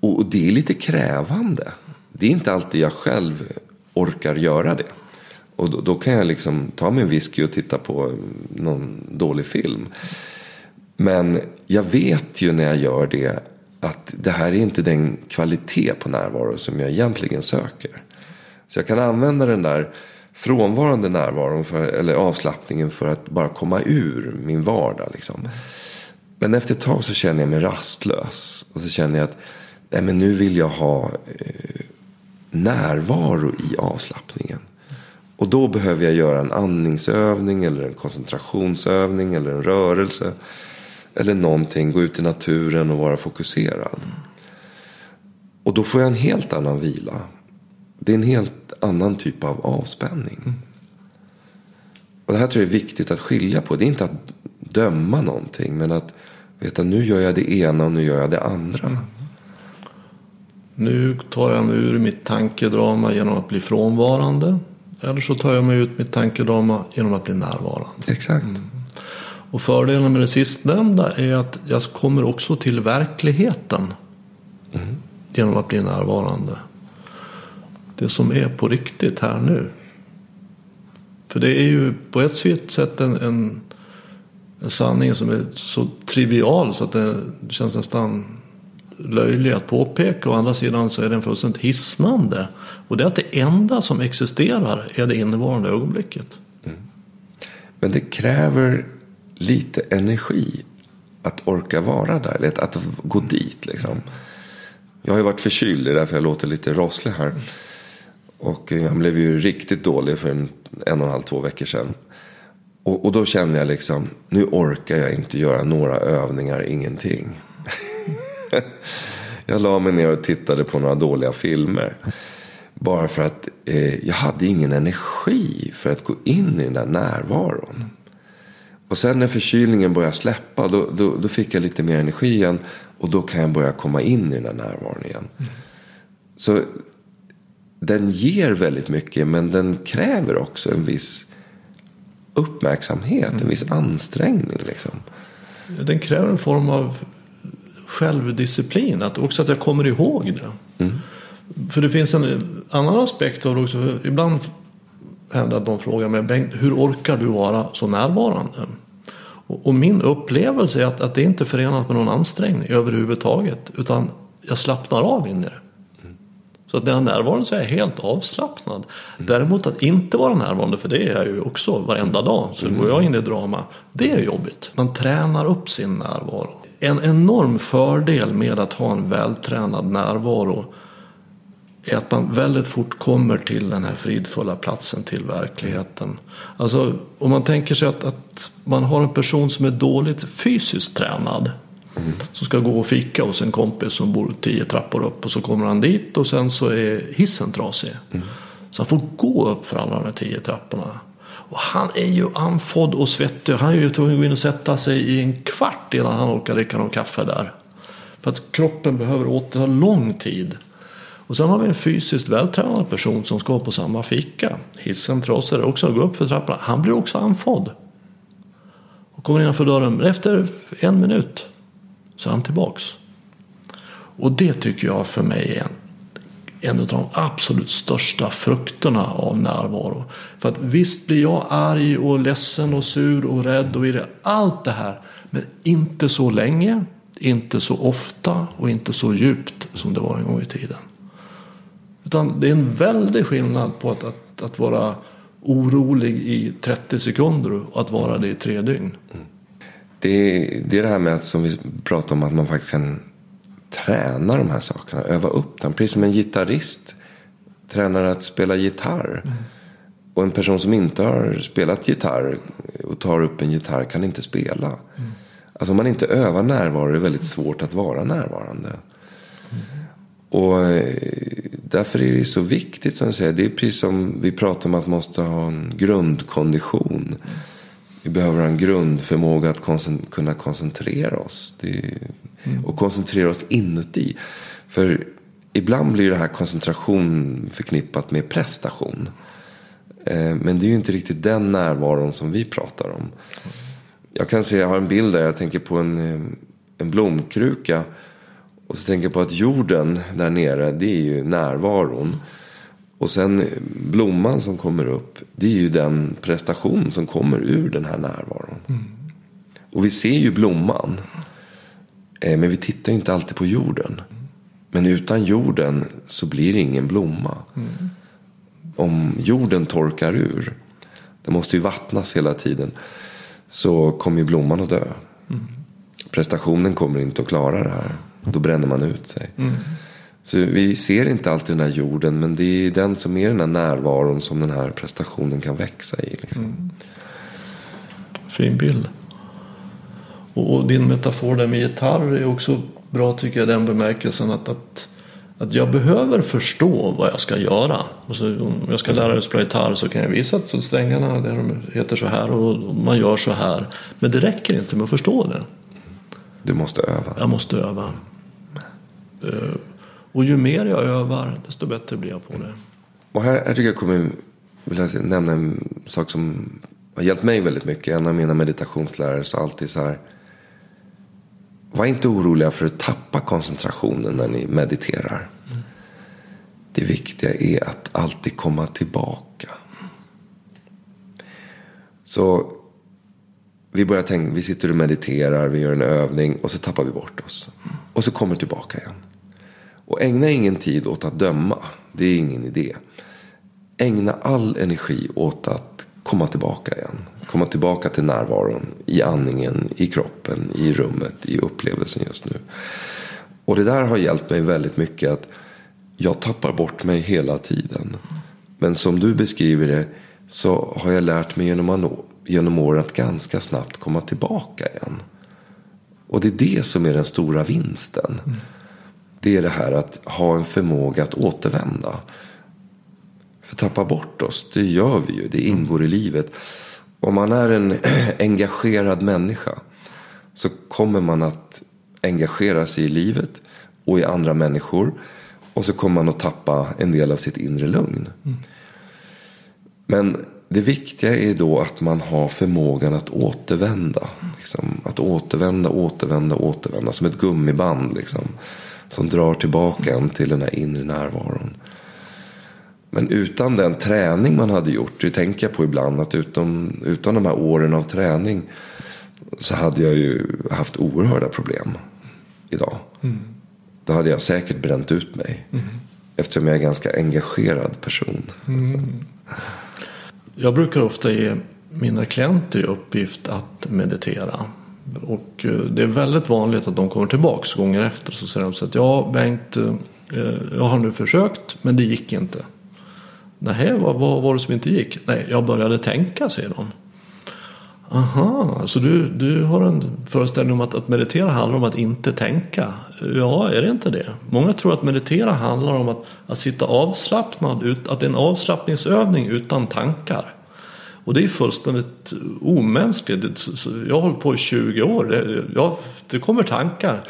B: Och, och det är lite krävande. Det är inte alltid jag själv orkar göra det. Och då, då, kan jag liksom ta min whisky och titta på någon dålig film. Men jag vet ju när jag gör det att det här är inte den kvalitet på närvaro som jag egentligen söker. Så jag kan använda den där frånvarande närvaron för, eller avslappningen för att bara komma ur min vardag. Liksom. Men efter ett tag så känner jag mig rastlös. Och så känner jag att nej, men nu vill jag ha eh, närvaro i avslappningen. Och då behöver jag göra en andningsövning eller en koncentrationsövning eller en rörelse. Eller någonting, gå ut i naturen och vara fokuserad. Och då får jag en helt annan vila. Det är en helt annan typ av avspänning. Och det här tror jag är viktigt att skilja på. Det är inte att döma någonting. Men att veta nu gör jag det ena och nu gör jag det andra.
C: Nu tar jag mig ur mitt tankedrama genom att bli frånvarande. Eller så tar jag mig ut mitt tankedrama genom att bli närvarande.
B: Exakt. Mm.
C: Och fördelen med det sistnämnda är att jag kommer också till verkligheten. Mm. Genom att bli närvarande. Det som är på riktigt här nu. För det är ju på ett sätt en, en, en sanning som är så trivial så att det känns nästan löjlig att påpeka. Å andra sidan så är den fullständigt hisnande. Och det är att det enda som existerar är det innevarande ögonblicket. Mm.
B: Men det kräver lite energi att orka vara där. Eller att gå dit liksom. Jag har ju varit förkyld, det är därför jag låter lite rosslig här. Och eh, jag blev ju riktigt dålig för en, en och en halv, två veckor sedan. Och, och då kände jag liksom, nu orkar jag inte göra några övningar, ingenting. jag la mig ner och tittade på några dåliga filmer. Bara för att eh, jag hade ingen energi för att gå in i den där närvaron. Och sen när förkylningen började släppa då, då, då, fick jag lite mer energi igen. Och då kan jag börja komma in i den där närvaron igen. Mm. Så den ger väldigt mycket men den kräver också en viss uppmärksamhet, mm. en viss ansträngning. Liksom.
C: Den kräver en form av självdisciplin, att också att jag kommer ihåg det. Mm. För det finns en annan aspekt av det också. Ibland händer att de frågar mig, Bengt, hur orkar du vara så närvarande? Och, och min upplevelse är att, att det inte är förenat med någon ansträngning överhuvudtaget. Utan jag slappnar av in i det. Så att när jag är närvarande så är jag helt avslappnad. Mm. Däremot att inte vara närvarande, för det är jag ju också varenda dag. Så mm. går jag in i drama, det är jobbigt. Man tränar upp sin närvaro. En enorm fördel med att ha en vältränad närvaro är att man väldigt fort kommer till den här fridfulla platsen, till verkligheten. Alltså om man tänker sig att, att man har en person som är dåligt fysiskt tränad. Mm. Som ska gå och fika hos en kompis som bor tio trappor upp och så kommer han dit och sen så är hissen trasig. Mm. Så han får gå upp för alla de här tio trapporna. Och han är ju andfådd och svettig. Han är ju tvungen att gå in och sätta sig i en kvart innan han orkar dricka någon kaffe där. För att kroppen behöver återta lång tid. Och sen har vi en fysiskt vältränad person som ska på samma fika. Hissen trasig också, gå upp för trapporna. Han blir också andfådd. Och kommer innanför dörren. Efter en minut så är han tillbaks. Och det tycker jag för mig är en, en av de absolut största frukterna av närvaro. För att visst blir jag arg och ledsen och sur och rädd och irre. Allt det här. Men inte så länge, inte så ofta och inte så djupt som det var en gång i tiden. Utan det är en väldig skillnad på att, att, att vara orolig i 30 sekunder och att vara det i tre dygn. Mm.
B: Det är, det är det här med att som vi pratade om att man faktiskt kan träna de här sakerna. Öva upp dem. Precis som en gitarrist tränar att spela gitarr. Mm. Och en person som inte har spelat gitarr och tar upp en gitarr kan inte spela. Mm. Alltså om man inte övar närvaro är det väldigt svårt att vara närvarande. Mm. Och eh, därför är det så viktigt som du säger. Det är precis som vi pratar om att man måste ha en grundkondition. Vi behöver en grundförmåga att koncent kunna koncentrera oss. Det, mm. Och koncentrera oss inuti. För ibland blir det här koncentration förknippat med prestation. Eh, men det är ju inte riktigt den närvaron som vi pratar om. Jag kan se, jag har en bild där jag tänker på en, eh, en blomkruka. Och så tänker jag på att jorden där nere, det är ju närvaron. Och sen blomman som kommer upp. Det är ju den prestation som kommer ur den här närvaron. Mm. Och vi ser ju blomman. Eh, men vi tittar ju inte alltid på jorden. Men utan jorden så blir det ingen blomma. Mm. Om jorden torkar ur. Det måste ju vattnas hela tiden. Så kommer ju blomman att dö. Mm. Prestationen kommer inte att klara det här. Då bränner man ut sig. Så vi ser inte alltid den här jorden. Men det är den som är den här närvaron som den här prestationen kan växa i. Liksom. Mm.
C: Fin bild. Och din metafor där med gitarr är också bra tycker jag den bemärkelsen att, att, att jag behöver förstå vad jag ska göra. Alltså, om jag ska lära mig spela gitarr så kan jag visa att strängarna de heter så här och man gör så här. Men det räcker inte med att förstå det.
B: Du måste öva.
C: Jag måste öva. Eh, och ju mer jag övar desto bättre blir jag på det.
B: Och här, här tycker jag kommer vill nämna en sak som har hjälpt mig väldigt mycket. En av mina meditationslärare sa alltid så här. Var inte oroliga för att tappa koncentrationen när ni mediterar. Mm. Det viktiga är att alltid komma tillbaka. Så vi börjar tänka, vi sitter och mediterar, vi gör en övning och så tappar vi bort oss. Och så kommer tillbaka igen. Och ägna ingen tid åt att döma. Det är ingen idé. Ägna all energi åt att komma tillbaka igen. Komma tillbaka till närvaron. I andningen, i kroppen, i rummet, i upplevelsen just nu. Och det där har hjälpt mig väldigt mycket. att Jag tappar bort mig hela tiden. Men som du beskriver det så har jag lärt mig genom, genom åren att ganska snabbt komma tillbaka igen. Och det är det som är den stora vinsten. Mm. Det är det här att ha en förmåga att återvända. För tappa bort oss, det gör vi ju. Det ingår i livet. Om man är en engagerad människa så kommer man att engagera sig i livet och i andra människor. Och så kommer man att tappa en del av sitt inre lugn. Mm. Men det viktiga är då att man har förmågan att återvända. Liksom, att återvända, återvända, återvända. Som ett gummiband. Liksom, som drar tillbaka en till den här inre närvaron. Men utan den träning man hade gjort, det tänker jag på ibland, att utan, utan de här åren av träning så hade jag ju haft oerhörda problem idag. Mm. Då hade jag säkert bränt ut mig. Mm. Eftersom jag är en ganska engagerad person. Mm.
C: Jag brukar ofta ge mina klienter i uppgift att meditera. Och eh, det är väldigt vanligt att de kommer tillbaks gånger efter. Så säger de så att ja Bengt, eh, eh, jag har nu försökt men det gick inte. Nej, vad, vad var det som inte gick? Nej, jag började tänka, säger de. Aha, så du, du har en föreställning om att, att meditera handlar om att inte tänka? Ja, är det inte det? Många tror att meditera handlar om att, att sitta avslappnad, att det är en avslappningsövning utan tankar. Och det är fullständigt omänskligt. Jag har hållit på i 20 år. Det, ja, det kommer tankar.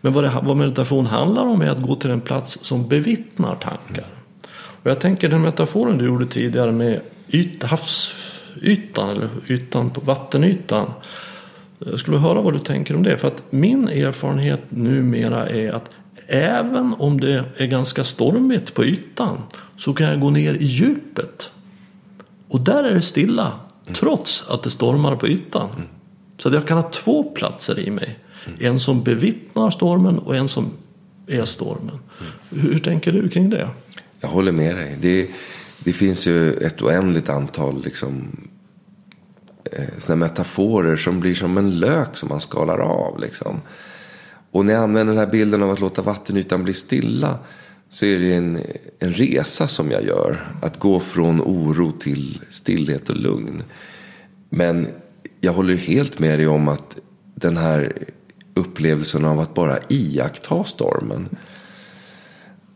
C: Men vad, det, vad meditation handlar om är att gå till en plats som bevittnar tankar. Och jag tänker den metaforen du gjorde tidigare med yt, havsytan eller ytan på vattenytan. Jag skulle höra vad du tänker om det. För att min erfarenhet numera är att även om det är ganska stormigt på ytan så kan jag gå ner i djupet. Och där är det stilla. Mm. Trots att det stormar på ytan. Mm. Så att jag kan ha två platser i mig. Mm. En som bevittnar stormen och en som är stormen. Mm. Hur tänker du kring det?
B: Jag håller med dig. Det, det finns ju ett oändligt antal liksom, eh, såna metaforer som blir som en lök som man skalar av. Liksom. Och när jag använder den här bilden av att låta vattenytan bli stilla så är det en, en resa som jag gör. Att gå från oro till stillhet och lugn. Men jag håller helt med dig om att den här upplevelsen av att bara iaktta stormen.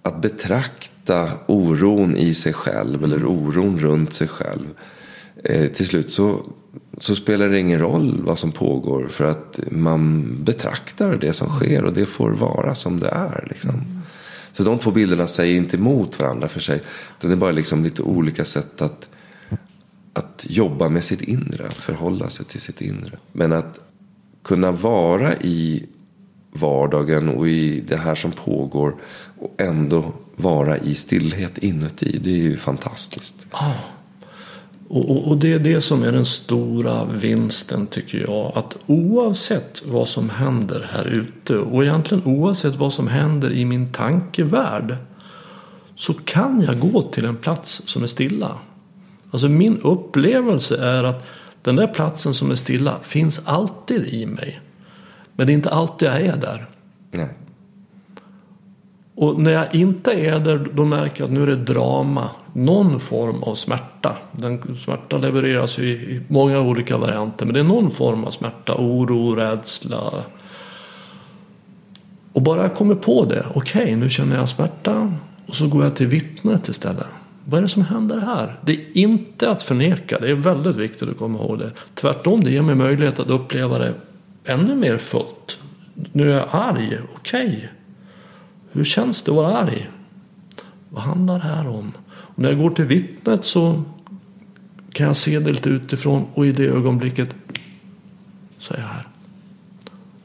B: Att betrakta oron i sig själv eller oron runt sig själv. Eh, till slut så, så spelar det ingen roll vad som pågår för att man betraktar det som sker och det får vara som det är. Liksom. Så de två bilderna säger inte emot varandra för sig. Det är bara liksom lite olika sätt att, att jobba med sitt inre, att förhålla sig till sitt inre. Men att kunna vara i vardagen och i det här som pågår och ändå vara i stillhet inuti. Det är ju fantastiskt.
C: Oh. Och, och, och, det är det som är den stora vinsten tycker jag. Att oavsett vad som händer här ute och egentligen oavsett vad som händer i min tankevärld. Så kan jag gå till en plats som är stilla. Alltså min upplevelse är att den där platsen som är stilla finns alltid i mig. Men det är inte alltid jag är där.
B: Nej.
C: Och när jag inte är där då märker jag att nu är det drama. Någon form av smärta. Den smärta levereras ju i många olika varianter. Men det är någon form av smärta. Oro, rädsla. Och bara jag kommer på det. Okej, okay, nu känner jag smärta. Och så går jag till vittnet istället. Vad är det som händer här? Det är inte att förneka. Det är väldigt viktigt att komma ihåg det. Tvärtom, det ger mig möjlighet att uppleva det ännu mer fullt. Nu är jag arg. Okej. Okay. Hur känns det att vara arg? Vad handlar det här om? Och när jag går till vittnet så kan jag se det lite utifrån och i det ögonblicket så är jag här.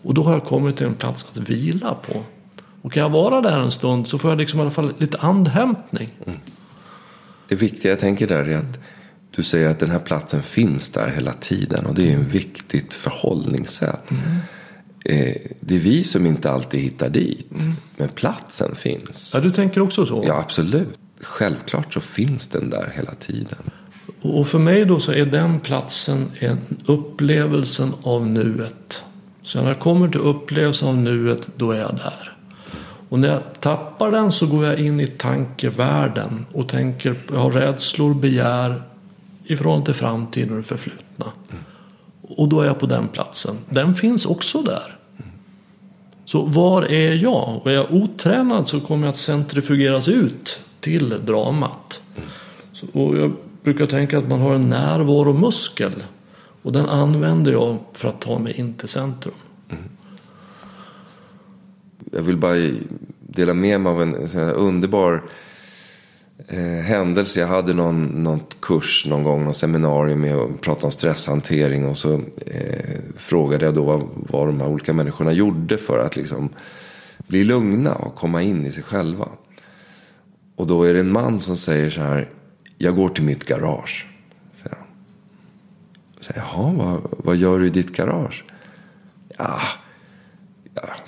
C: Och då har jag kommit till en plats att vila på. Och kan jag vara där en stund så får jag liksom i alla fall lite andhämtning. Mm.
B: Det viktiga jag tänker där är att du säger att den här platsen finns där hela tiden. Och det är en viktigt förhållningssätt. Mm. Eh, det är vi som inte alltid hittar dit. Mm. Men platsen finns.
C: Ja, du tänker också så?
B: Ja, absolut. Självklart så finns den där hela tiden.
C: Och för mig då så är den platsen en upplevelsen av nuet. Så när jag kommer till upplevelsen av nuet, då är jag där. Och när jag tappar den så går jag in i tankevärlden och tänker, jag har rädslor, begär ifrån till framtiden och det förflutna. Mm. Och då är jag på den platsen. Den finns också där. Så var är jag? Och är jag otränad så kommer jag att centrifugeras ut till dramat. Så, och jag brukar tänka att man har en närvaromuskel. Och den använder jag för att ta mig in till centrum. Mm.
B: Jag vill bara dela med mig av en underbar eh, händelse. Jag hade någon, någon kurs någon gång, någon seminarium med att prata om stresshantering. Och så eh, frågade jag då vad, vad de här olika människorna gjorde för att liksom bli lugna och komma in i sig själva. Och då är det en man som säger så här. Jag går till mitt garage. Säger han. Jaha, vad, vad gör du i ditt garage? Ja,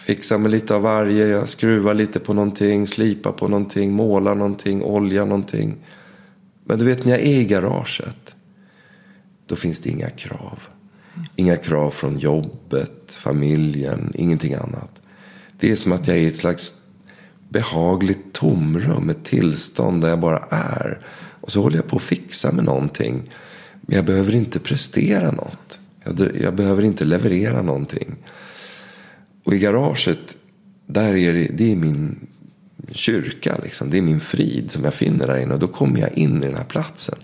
B: fixar med lite av varje. Jag skruvar lite på någonting, slipar på någonting, målar någonting, Oljar någonting. Men du vet när jag är i garaget. Då finns det inga krav. Inga krav från jobbet, familjen, ingenting annat. Det är som att jag är i ett slags behagligt tomrum, ett tillstånd där jag bara är. Och så håller jag på att fixa med någonting. Men jag behöver inte prestera något. Jag, jag behöver inte leverera någonting. Och i garaget, där är det, det är min kyrka. Liksom. Det är min frid som jag finner där inne. Och då kommer jag in i den här platsen.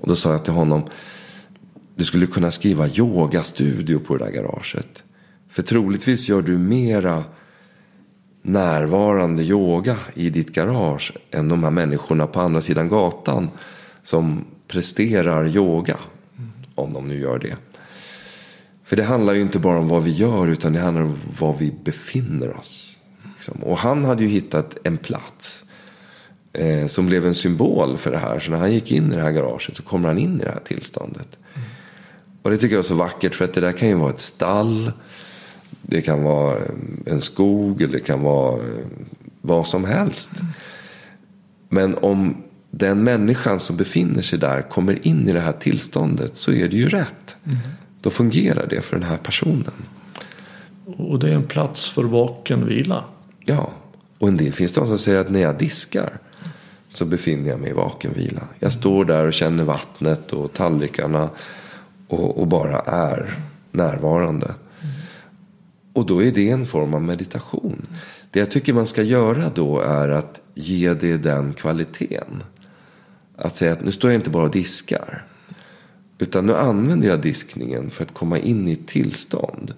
B: Och då sa jag till honom. Du skulle kunna skriva yogastudio på det där garaget. För troligtvis gör du mera närvarande yoga i ditt garage än de här människorna på andra sidan gatan som presterar yoga. Om de nu gör det. För det handlar ju inte bara om vad vi gör utan det handlar om var vi befinner oss. Liksom. Och han hade ju hittat en plats. Eh, som blev en symbol för det här. Så när han gick in i det här garaget så kommer han in i det här tillståndet. Mm. Och det tycker jag är så vackert för att det där kan ju vara ett stall. Det kan vara en skog eller det kan vara eh, vad som helst. Mm. Men om den människan som befinner sig där kommer in i det här tillståndet så är det ju rätt. Mm. Då fungerar det för den här personen.
C: Och det är en plats för vaken vila.
B: Ja, och en del finns de som säger att när jag diskar så befinner jag mig i vaken vila. Jag står där och känner vattnet och tallrikarna och, och bara är närvarande. Mm. Och då är det en form av meditation. Det jag tycker man ska göra då är att ge det den kvaliteten. Att säga att nu står jag inte bara och diskar. Utan nu använder jag diskningen för att komma in i ett tillstånd.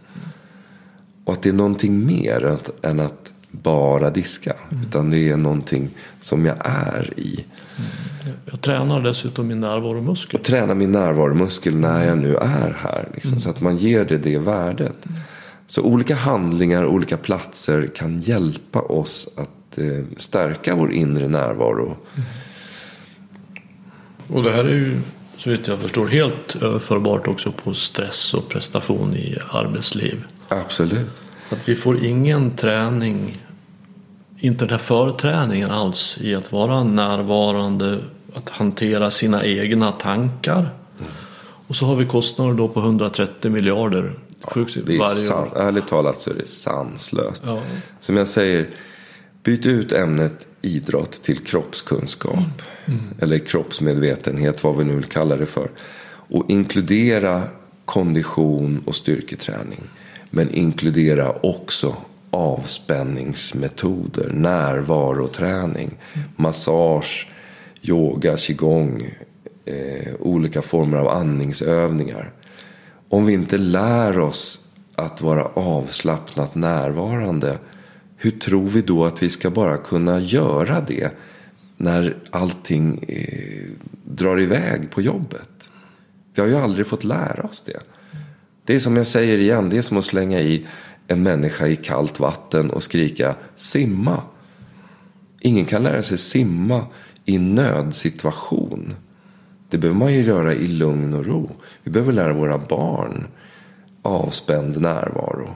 B: Och att det är någonting mer än att bara diska. Mm. Utan det är någonting som jag är i.
C: Mm. Jag tränar dessutom min närvaromuskel.
B: Jag tränar min närvaromuskel när jag nu är här. Liksom, mm. Så att man ger det det värdet. Mm. Så olika handlingar, olika platser kan hjälpa oss att eh, stärka vår inre närvaro.
C: Och det här är ju så vitt jag förstår helt överförbart också på stress och prestation i arbetsliv.
B: Absolut.
C: Att vi får ingen träning, inte den här förträningen alls i att vara närvarande, att hantera sina egna tankar. Mm. Och så har vi kostnader då på 130 miljarder
B: ja, det är varje san, år. Ärligt talat så är det sanslöst. Ja. Som jag säger, byt ut ämnet idrott till kroppskunskap. Mm. Mm. Eller kroppsmedvetenhet, vad vi nu vill kalla det för. Och inkludera kondition och styrketräning. Men inkludera också avspänningsmetoder, närvaroträning, mm. massage, yoga, qigong, eh, olika former av andningsövningar. Om vi inte lär oss att vara avslappnat närvarande hur tror vi då att vi ska bara kunna göra det när allting eh, drar iväg på jobbet? Vi har ju aldrig fått lära oss det. Det är som jag säger igen, det är som att slänga i en människa i kallt vatten och skrika simma. Ingen kan lära sig simma i nödsituation. Det behöver man ju göra i lugn och ro. Vi behöver lära våra barn avspänd närvaro.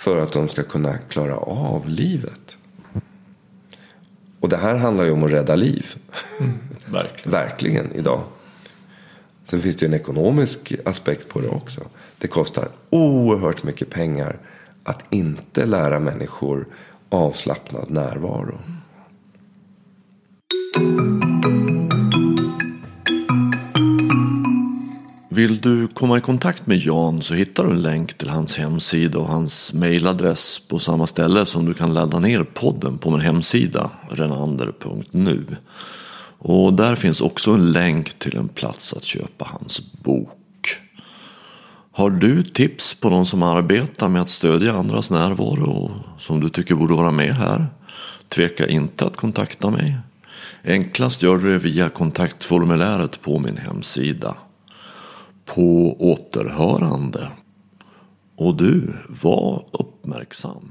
B: För att de ska kunna klara av livet. Och det här handlar ju om att rädda liv.
C: Mm, verkligen.
B: verkligen idag. Sen finns det ju en ekonomisk aspekt på det också. Det kostar oerhört mycket pengar att inte lära människor avslappnad närvaro.
C: Vill du komma i kontakt med Jan så hittar du en länk till hans hemsida och hans mailadress på samma ställe som du kan ladda ner podden på min hemsida renander.nu. Och där finns också en länk till en plats att köpa hans bok. Har du tips på någon som arbetar med att stödja andras närvaro och som du tycker borde vara med här? Tveka inte att kontakta mig. Enklast gör du det via kontaktformuläret på min hemsida på återhörande. Och du, var uppmärksam.